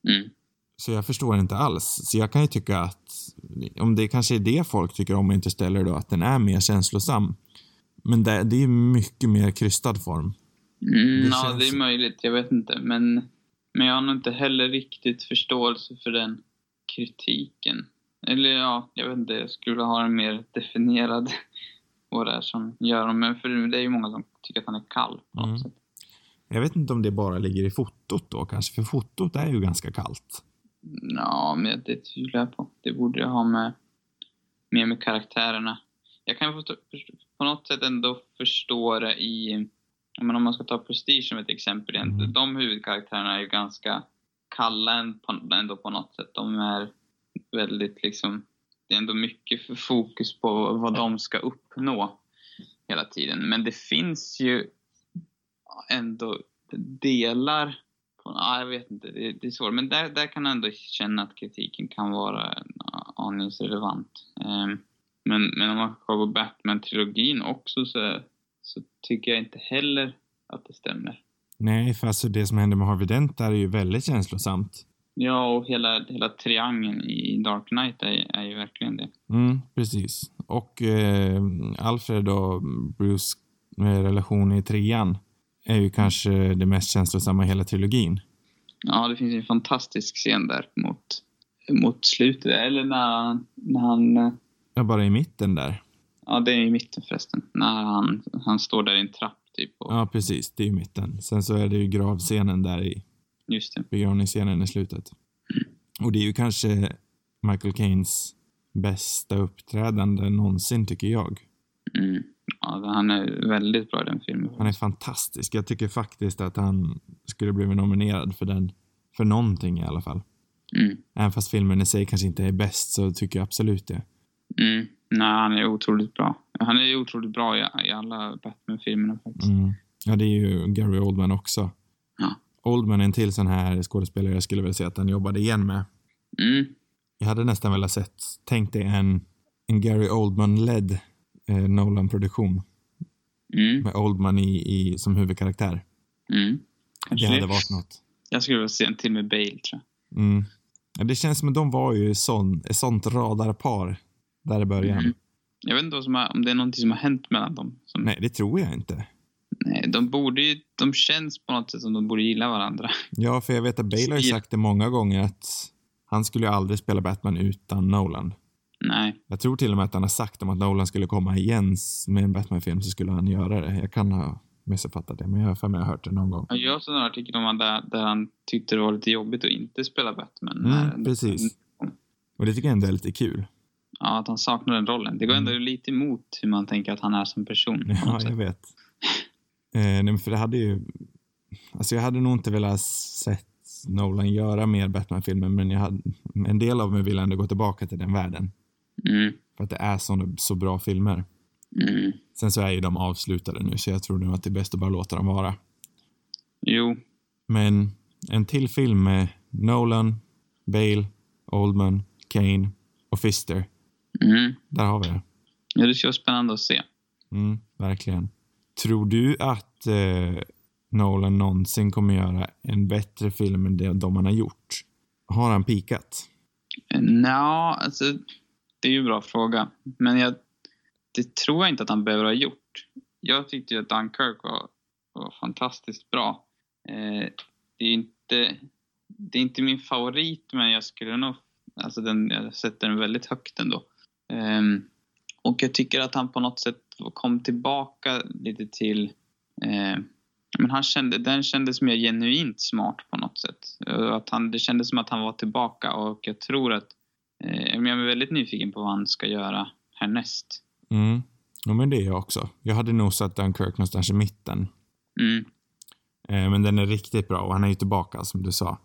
Mm. Så jag förstår inte alls. Så jag kan ju tycka att, om det kanske är det folk tycker om Interstellar då, att den är mer känslosam. Men det, det är mycket mer krystad form. Mm, Det ja, det är möjligt. Jag vet inte. Men, men jag har nog inte heller riktigt förståelse för den kritiken. Eller ja, jag vet inte. Jag skulle ha en mer definierad vad det är som gör dem. Men för det är ju många som tycker att han är kall på något Mm. sätt. Jag vet inte om det bara ligger i fotot då kanske, för fotot är ju ganska kallt. Ja, men det tvivlar jag på. Det borde jag ha med, mer med karaktärerna. Jag kan på något sätt ändå förstå det i... Men om man ska ta Prestige som ett exempel. Mm. De huvudkaraktärerna är ju ganska kalla ändå på något sätt. De är väldigt liksom... Det är ändå mycket fokus på vad de ska uppnå hela tiden. Men det finns ju ändå delar ja, jag vet inte, det, är svårt. Men där, där kan jag ändå känna att kritiken kan vara aningsrelevant. Um, men, men om man kollar på Batman-trilogin också så, så tycker jag inte heller att det stämmer. Nej, för alltså det som händer med Harvey Dent där är ju väldigt känslosamt. Ja, och hela, hela triangeln i Dark Knight är, är ju verkligen det. Mm, precis. Och eh, Alfred och Bruce eh, relation i trean är ju kanske det mest känslosamma i hela trilogin. Ja, det finns en fantastisk scen där mot, mot slutet. Eller när när han... Ja, bara i mitten där. Ja, det är i mitten förresten. När han, han står där i en trapp typ. Och, Ja, precis. Det är ju mitten. Sen så är det ju gravscenen där i Just det. begravningsscenen i slutet. Och det är ju kanske Michael Caines bästa uppträdande någonsin, tycker jag. Mm. Ja, han är väldigt bra i den filmen. Han är fantastisk. Jag tycker faktiskt att han skulle blivit nominerad för den, för någonting i alla fall. Mm. Även fast filmen i sig kanske inte är bäst så tycker jag absolut det. Mm. Nej, han är otroligt bra. Han är otroligt bra i, i alla Batman-filmerna faktiskt. Mm. Ja, det är ju Gary Oldman också. Ja. Oldman är en till sån här skådespelare jag skulle vilja säga att han jobbade igen med. Mm. Jag hade nästan velat sett, tänk dig en, en Gary Oldman-ledd eh, Nolan-produktion Mm. med Oldman i, i, som huvudkaraktär. Mm. Det hade varit något. Jag skulle vilja se en till med Bale, tror jag. Mm. Ja, det känns som att de var ju sån, ett sånt radarpar där i början. Mm. Jag vet inte vad som har, om det är någonting som har hänt mellan dem. Som, Nej, det tror jag inte. nej, de borde ju, de känns på något sätt som de borde gilla varandra. Ja, för jag vet att Bale har ju sagt det många gånger att han skulle ju aldrig spela Batman utan Nolan. Nej. Jag tror till och med att han har sagt om att Nolan skulle komma igen med en Batman-film så skulle han göra det. Jag kan ha missuppfattat det, men jag har för mig har hört det någon gång. Jag har också en artikel om han där, där han tyckte det var lite jobbigt att inte spela Batman. Mm, precis. Och det tycker jag ändå är lite kul. Ja, att han saknar den rollen. Det går ändå lite emot hur man tänker att han är som person. Mm. Ja, jag vet. Eh, nej, för det hade ju... Alltså jag hade nog inte velat sett Nolan göra mer Batman-filmer, men jag hade, en del av mig vill ändå gå tillbaka till den världen. Mm, För att det är så, så bra filmer. mm. Sen så är ju de avslutade nu, så jag tror nog att det är bäst att bara låta dem vara. Jo, Men en till film med Nolan, Bale, Oldman, Kane och Fister. Mm. Där har vi det. ja, det ska vara spännande att se. Mm, verkligen. Tror du att eh, Nolan någonsin kommer göra en bättre film än det de han har gjort? Har han pikat? Nja, alltså, det är ju en bra fråga. Men jag, det tror jag inte att han behöver ha gjort. Jag tyckte ju att Dunkirk var, var fantastiskt bra. Eh, det, är inte, det är inte min favorit, men jag skulle nog... Alltså den, jag sätter den väldigt högt ändå. Ehm, och jag tycker att han på något sätt kom tillbaka lite till... Eh, men han kände, den kändes mer genuint smart på något sätt. Eh, Att han, det kändes som att han var tillbaka och jag tror att... Eh, jag är väldigt nyfiken på vad han ska göra härnäst. Mm. Ja, men det är jag också. Jag hade nog satt Dunkirk någonstans i mitten. Mm, men den är riktigt bra och han är ju tillbaka, som du sa.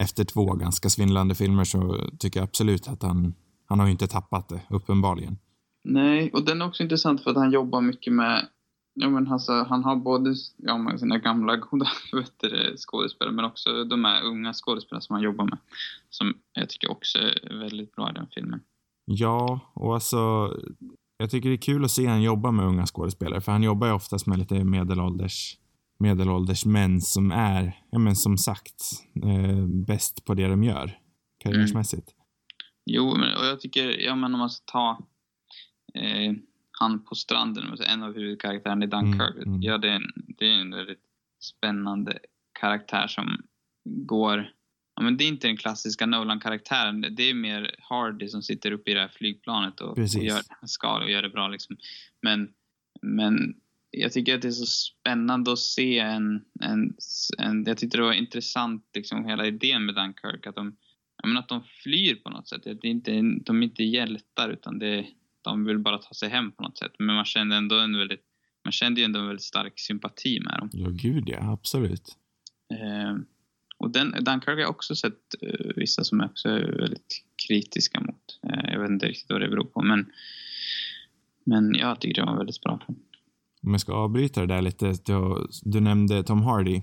Efter två ganska svindlande filmer så tycker jag absolut att han... Han har ju inte tappat det, uppenbarligen. Nej, och den är också intressant för att han jobbar mycket med... Ja, men alltså, han har både ja, med sina gamla goda du, skådespelare men också de här unga skådespelarna som han jobbar med. Som jag tycker också är väldigt bra i den filmen. Ja, och alltså... Jag tycker det är kul att se han jobba med unga skådespelare, för han jobbar ju oftast med lite medelålders, medelålders män som är, ja men som sagt, eh, bäst på det de gör. Karriärsmässigt. Jo, men, och jag tycker, ja men om man ska ta eh, han på stranden, en av huvudkaraktärerna i Dunkirk. Mm, mm. Ja, det är, en, det är en väldigt spännande karaktär som går... Ja, men det är inte den klassiska Nolan-karaktären. Det är mer Hardy som sitter uppe i det här flygplanet och, och gör det han ska och gör det bra. Liksom. Men, men jag tycker att det är så spännande att se en... en, en jag tyckte det var intressant, liksom, hela idén med Dunkirk. Att de, men att de flyr på något sätt. Att det inte, de är inte hjältar utan det, de vill bara ta sig hem på något sätt. Men man kände ändå en väldigt, man kände ju ändå en väldigt stark sympati med dem. Ja, gud ja, absolut. Eh, och den, Dunkirk har jag också sett eh, vissa som är också är väldigt kritiska mot. Eh, jag vet inte riktigt vad det beror på men, men jag tycker det var en väldigt bra film. Om jag ska avbryta det där lite, du, du nämnde Tom Hardy.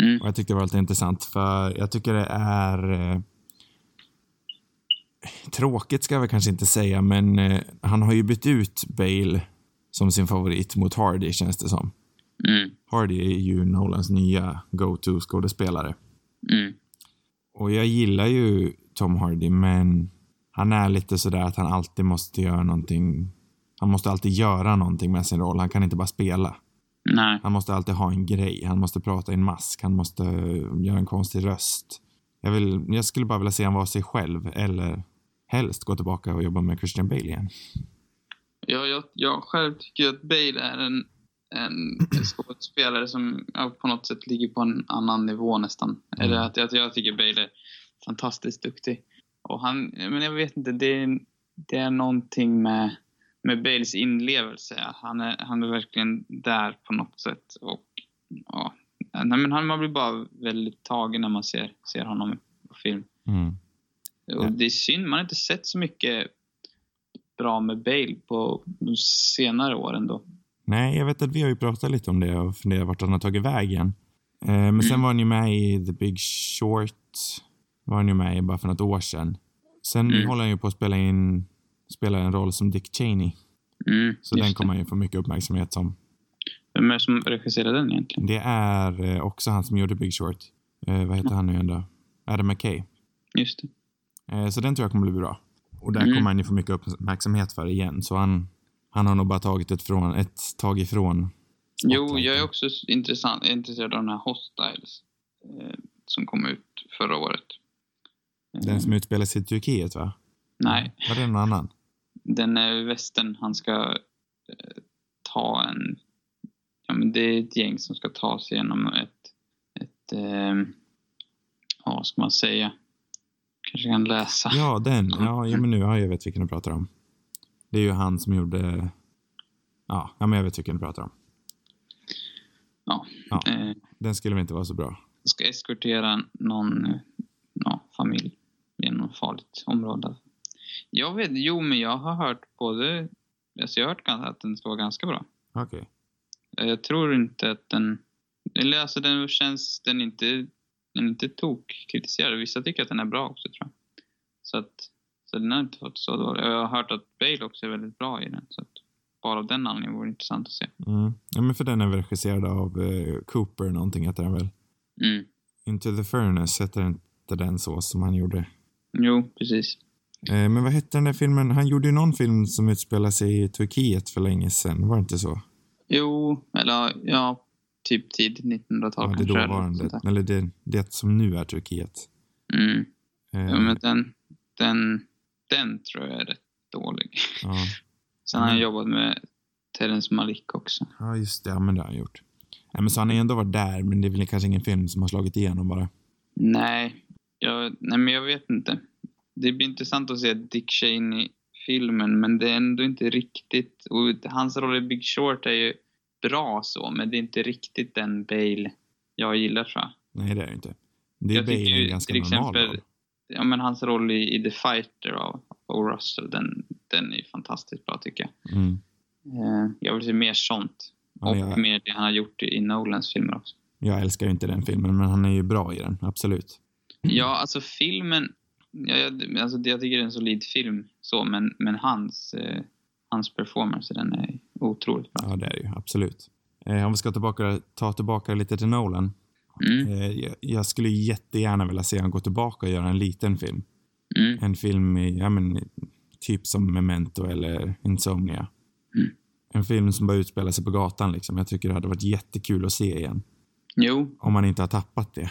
Mm, Och jag tyckte det var lite intressant för jag tycker det är eh, tråkigt ska jag väl kanske inte säga men eh, han har ju bytt ut Bale som sin favorit mot Hardy känns det som. mm, Hardy är ju Nolans nya go-to skådespelare. mm, Och jag gillar ju Tom Hardy men han är lite sådär att han alltid måste göra någonting. Han måste alltid göra någonting med sin roll. Han kan inte bara spela. nej, Han måste alltid ha en grej. Han måste prata i en mask. Han måste göra en konstig röst. Jag, vill, jag skulle bara vilja se han vara sig själv eller helst gå tillbaka och jobba med Christian Bale igen. jag, jag, jag själv tycker att Bale är en, en skådespelare som ja, på något sätt ligger på en annan nivå nästan. Mm. Eller att, att jag tycker Bale är fantastiskt duktig. Och han, men jag vet inte, det är, det är någonting med, med Bales inlevelse. Han är, han är verkligen där på något sätt. Och ja, nej, men han, man blir bara väldigt tagen när man ser, ser honom på film. Mm. Och Ja. det är synd, man har inte sett så mycket bra med Bale på de senare åren då. Nej, jag vet att vi har ju pratat lite om det och funderat vart han har tagit vägen. Eh, men sen Mm. var han ju med i The Big Short. Var han ju med i bara för något år sedan. Sen Mm. håller han ju på att spela in spela en roll som Dick Cheney. Mm, Så den kommer han ju få mycket uppmärksamhet som. Vem är det som regisserar den egentligen? Det är eh, också han som gjorde Big Short. Eh, vad heter han nu igen då? Adam McKay. Just det. Eh, så den tror jag kommer bli bra. Och där Mm. kommer han ju få mycket uppmärksamhet för igen. Så han, han har nog bara tagit ett, från, ett tag ifrån. Jo, jag är också intressant, intresserad av den här Hostiles eh, som kom ut förra året. Eh, Den som utspelar sig i Turkiet va? Nej, Var det någon annan? den är västern. Han ska eh, ta en... Ja, men det är ett gäng som ska ta sig igenom ett... ett eh, ja, vad ska man säga? Kanske kan läsa. Ja, den. Ja, ja men nu ja, jag vet vilken du pratar om. Det är ju han som gjorde... Ja, ja men jag vet vilken du pratar om. Ja. Ja. Eh, Den skulle väl inte vara så bra. ska eskortera någon ja, familj genom farligt område. Jag vet, jo men jag har hört både, alltså jag har hört att den ska vara ganska bra. Okej. Eh, Jag tror inte att den, eller alltså den känns, den inte, den är inte tok kritiserad. Vissa tycker att den är bra också tror jag. Så att, så den har inte fått så dåligt. Jag har hört att Bale också är väldigt bra i den. Så att bara av den anledningen vore det intressant att se. Mm. Ja, men för den är väl regisserad av eh, Cooper någonting heter den väl? Mm. Into the Furnace heter inte den så som han gjorde. Jo, precis. Eh, men vad hette den där filmen? Han gjorde ju någon film som utspelar sig i Turkiet för länge sedan. Var det inte så? Jo, eller ja, typ tidigt 1900-tal Ja, det eller dåvarande. Eller det, det som nu är Turkiet. Mm. Eh, Ja, men den, den, den tror jag är rätt dålig. ja. Sen har jag jobbat med Terrence Malick också. ja, just det. Ja, men det har han gjort. Ja, men så han har ändå varit där, men det är väl kanske ingen film som har slagit igenom bara. Nej, jag, nej men jag vet inte. Det blir intressant att se Dick Cheney-filmen, men det är ändå inte riktigt... Och hans roll i Big Short är ju bra så, men det är inte riktigt den Bale jag gillar tror jag. Nej, det är det inte. Det är Jag Bale ju en ganska till normal exempel- roll. Ja, men hans roll i, i The Fighter av, av Russell, den, den är fantastiskt bra tycker jag. Mm. Eh, jag vill se mer sånt. Ja, och jag, mer det han har gjort i, i Nolans filmer också. jag älskar ju inte den filmen, men han är ju bra i den. Absolut. Ja, alltså filmen... Ja, jag, alltså, jag tycker det är en solid film, så, men, men hans, eh, hans performance den är otroligt bra. Ja, det är det ju. Absolut. Eh, om vi ska tillbaka, ta tillbaka lite till Nolan. Mm, Eh, jag, jag skulle jättegärna vilja se han gå tillbaka och göra en liten film. mm, En film i, ja men, typ som Memento eller Insomnia. Mm. En film som bara utspelar sig på gatan liksom. Jag tycker det hade varit jättekul att se igen. jo, Om man inte har tappat det.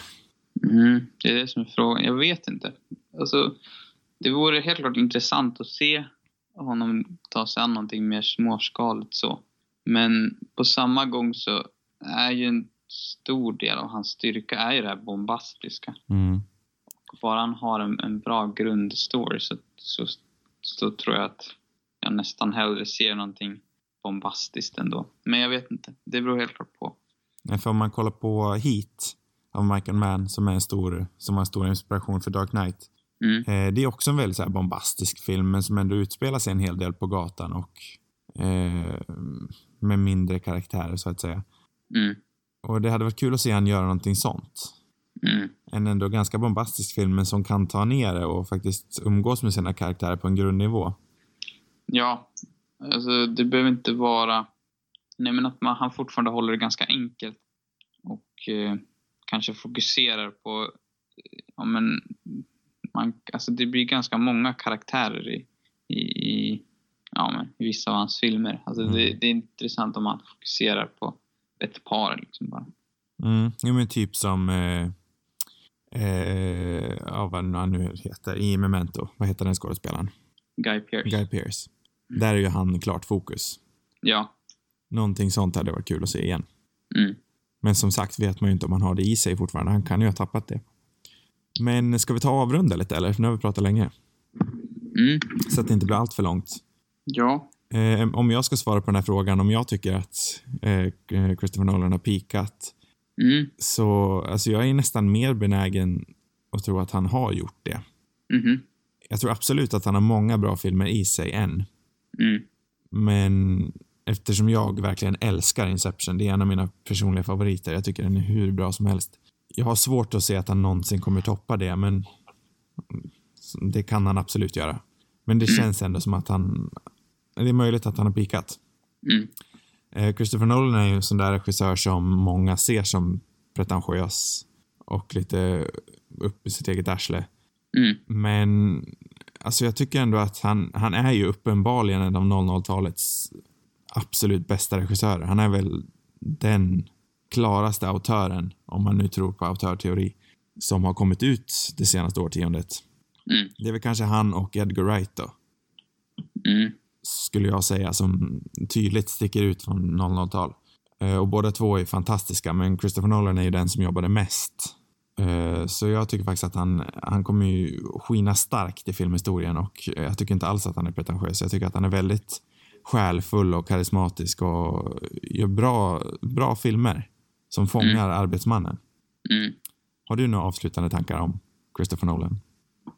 mm, det är det som är frågan. Jag vet inte. Alltså, det vore helt klart intressant att se honom ta sig an någonting mer småskaligt så. Men på samma gång så är ju en stor del av hans styrka är ju det här bombastiska. Mm. bara han har en, en bra grundstory så, så, så tror jag att jag nästan hellre ser någonting bombastiskt ändå. Men jag vet inte. Det beror helt klart på. För om man kollar på Heat av Michael Mann som är en stor, som var en stor inspiration för Dark Knight. Mm. Eh, det är också en väldigt så bombastisk film men som ändå utspelar sig en hel del på gatan och eh, med mindre karaktärer så att säga. Mm. Och det hade varit kul att se han göra någonting sånt. Mm. En ändå ganska bombastisk film men som kan ta ner det och faktiskt umgås med sina karaktärer på en grundnivå. Ja, alltså det behöver inte vara... Nej, men att man, han fortfarande håller det ganska enkelt och eh, kanske fokuserar på... Ja, men man, alltså det blir ganska många karaktärer i, i, i, ja, men, i vissa av hans filmer. Alltså det, Mm. det är intressant om man fokuserar på ett par liksom bara. Mm. Jo men typ som eh, eh, ja, vad han nu heter i Memento. Vad heter den skådespelaren? Guy Pearce. Guy Pearce. Där är ju han klart fokus. Ja. Någonting sånt hade varit kul att se igen. Mm. Men som sagt vet man ju inte om han har det i sig fortfarande. Han kan ju ha tappat det. Men ska vi ta och avrunda lite eller? För nu har vi pratat länge. Mm. Så att det inte blir allt för långt. Ja. Eh, om jag ska svara på den här frågan, om jag tycker att eh, Christopher Nolan har pikat Mm. så alltså jag är nästan mer benägen att tro att han har gjort det. Mhm. Jag tror absolut att han har många bra filmer i sig än. Mm. Men eftersom jag verkligen älskar Inception, det är en av mina personliga favoriter. Jag tycker den är hur bra som helst. Jag har svårt att se att han någonsin kommer toppa det, men det kan han absolut göra. Men det känns ändå som att han... Det är möjligt att han har pikat. Mm. Eh, Christopher Nolan är ju en sån där regissör som många ser som pretentiös och lite upp i sitt eget arsle. Mm. Men alltså jag tycker ändå att han, han är ju uppenbarligen en av 00-talets absolut bästa regissörer. Han är väl den klaraste autören, om man nu tror på autörteori, som har kommit ut det senaste årtiondet. Mm. Det är väl kanske han och Edgar Wright då, Mm. skulle jag säga, som tydligt sticker ut från 00-tal. Eh, Och båda två är fantastiska, men Christopher Nolan är ju den som jobbade mest. Eh, Så jag tycker faktiskt att han, han kommer ju skina starkt i filmhistorien och jag tycker inte alls att han är pretentiös. Jag tycker att han är väldigt själfull och karismatisk och gör bra, bra filmer som fångar arbetsmannen. Mm. Har du några avslutande tankar om Christopher Nolan?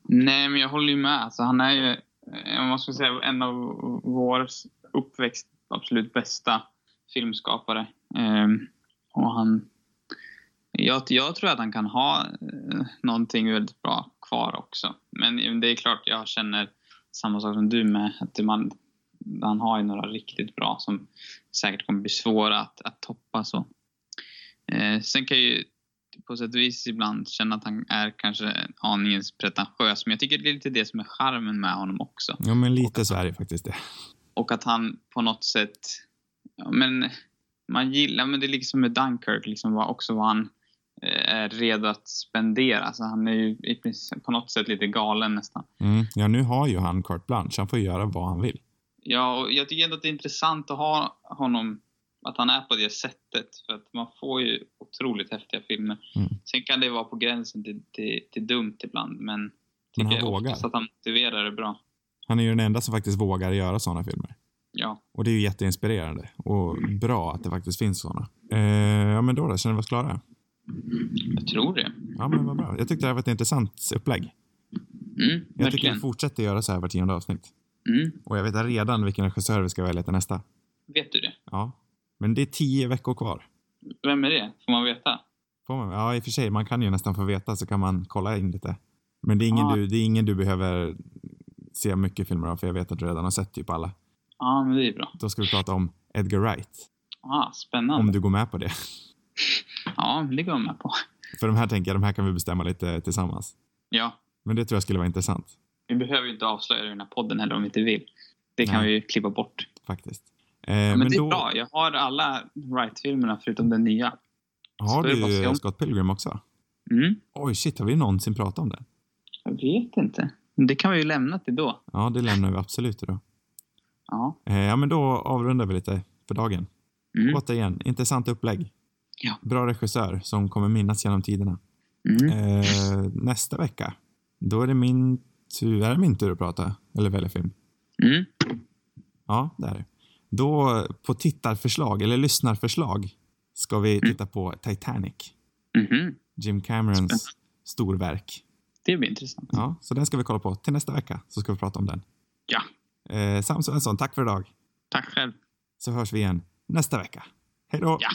Nej, men jag håller ju med. Alltså, han är ju, eh, om man ska säga, en av vår uppväxt absolut bästa filmskapare. Ehm, och han... Jag, jag tror att han kan ha eh, någonting väldigt bra kvar också. Men det är klart, jag känner samma sak som du med. Att man, han har ju några riktigt bra som säkert kommer bli svåra att, att toppa. Så. Eh, sen kan jag ju på sätt och vis ibland känna att han är kanske aningen pretentiös. Men jag tycker det är lite det som är charmen med honom också. Ja, men lite så är det faktiskt det. Och att han på något sätt... Ja, men man gillar, men det är liksom med Dunkirk, liksom också vad han eh, är redo att spendera. Alltså han är ju i på något sätt lite galen nästan. Mm. Ja, nu har ju han carte blanche. Han får göra vad han vill. Ja, och jag tycker ändå att det är intressant att ha honom, att han är på det sättet. För att man får ju otroligt häftiga filmer. Mm. Sen kan det vara på gränsen till, till, till dumt ibland, men Men han jag vågar. att han motiverar det bra. Han är ju den enda som faktiskt vågar göra sådana filmer. Ja. Och det är ju jätteinspirerande och bra att det faktiskt finns sådana. Eh, ja, men då då? Känner vi oss klara? Jag tror det. Ja, men vad bra. Jag tyckte det här var ett intressant upplägg. Mm, Jag tycker vi fortsätter göra så här var tionde avsnitt. Mm, Och jag vet redan vilken regissör vi ska välja till nästa. vet du det? Ja. Men det är tio veckor kvar. Vem är det? Får man veta? Får man? Ja, i och för sig. Man kan ju nästan få veta så kan man kolla in lite. Men det är ingen, Ja. du, det är ingen du behöver se mycket filmer av, för jag vet att du redan har sett typ alla. Ja, men det är bra. Då ska vi prata om Edgar Wright. Ah, spännande. Om du går med på det. Ja, det går jag med på. För de här tänker jag, de här kan vi bestämma lite tillsammans. Ja, Men det tror jag skulle vara intressant, vi behöver ju inte avslöja det i den här podden heller om vi inte vill. Det kan Nej. vi ju klippa bort. faktiskt. Eh, Men, men det är då bra. Jag har alla Wright-filmerna förutom den nya. har du. Scott Pilgrim också. Mm, Oj, shit, har vi någonsin pratat om det? jag vet inte. Det kan vi ju lämna till då. Ja, det lämnar vi absolut då. Ja. Eh, ja, men då avrundar vi lite för dagen. Mm. Återigen, intressant upplägg. Ja. Bra regissör som kommer minnas genom tiderna. Mm. Eh, nästa vecka, då är det min tur, är det min tur att prata? Eller välja film? Mm. Ja, det är det. Då på tittarförslag, eller lyssnarförslag, ska vi Mm. titta på Titanic. Mhm. Jim Camerons storverk. Det blir intressant. Ja, så den ska vi kolla på. Till nästa vecka så ska vi prata om den. Ja. Eh, Sam Svensson, tack för idag. Tack själv. Så hörs vi igen nästa vecka. Hej då! Ja.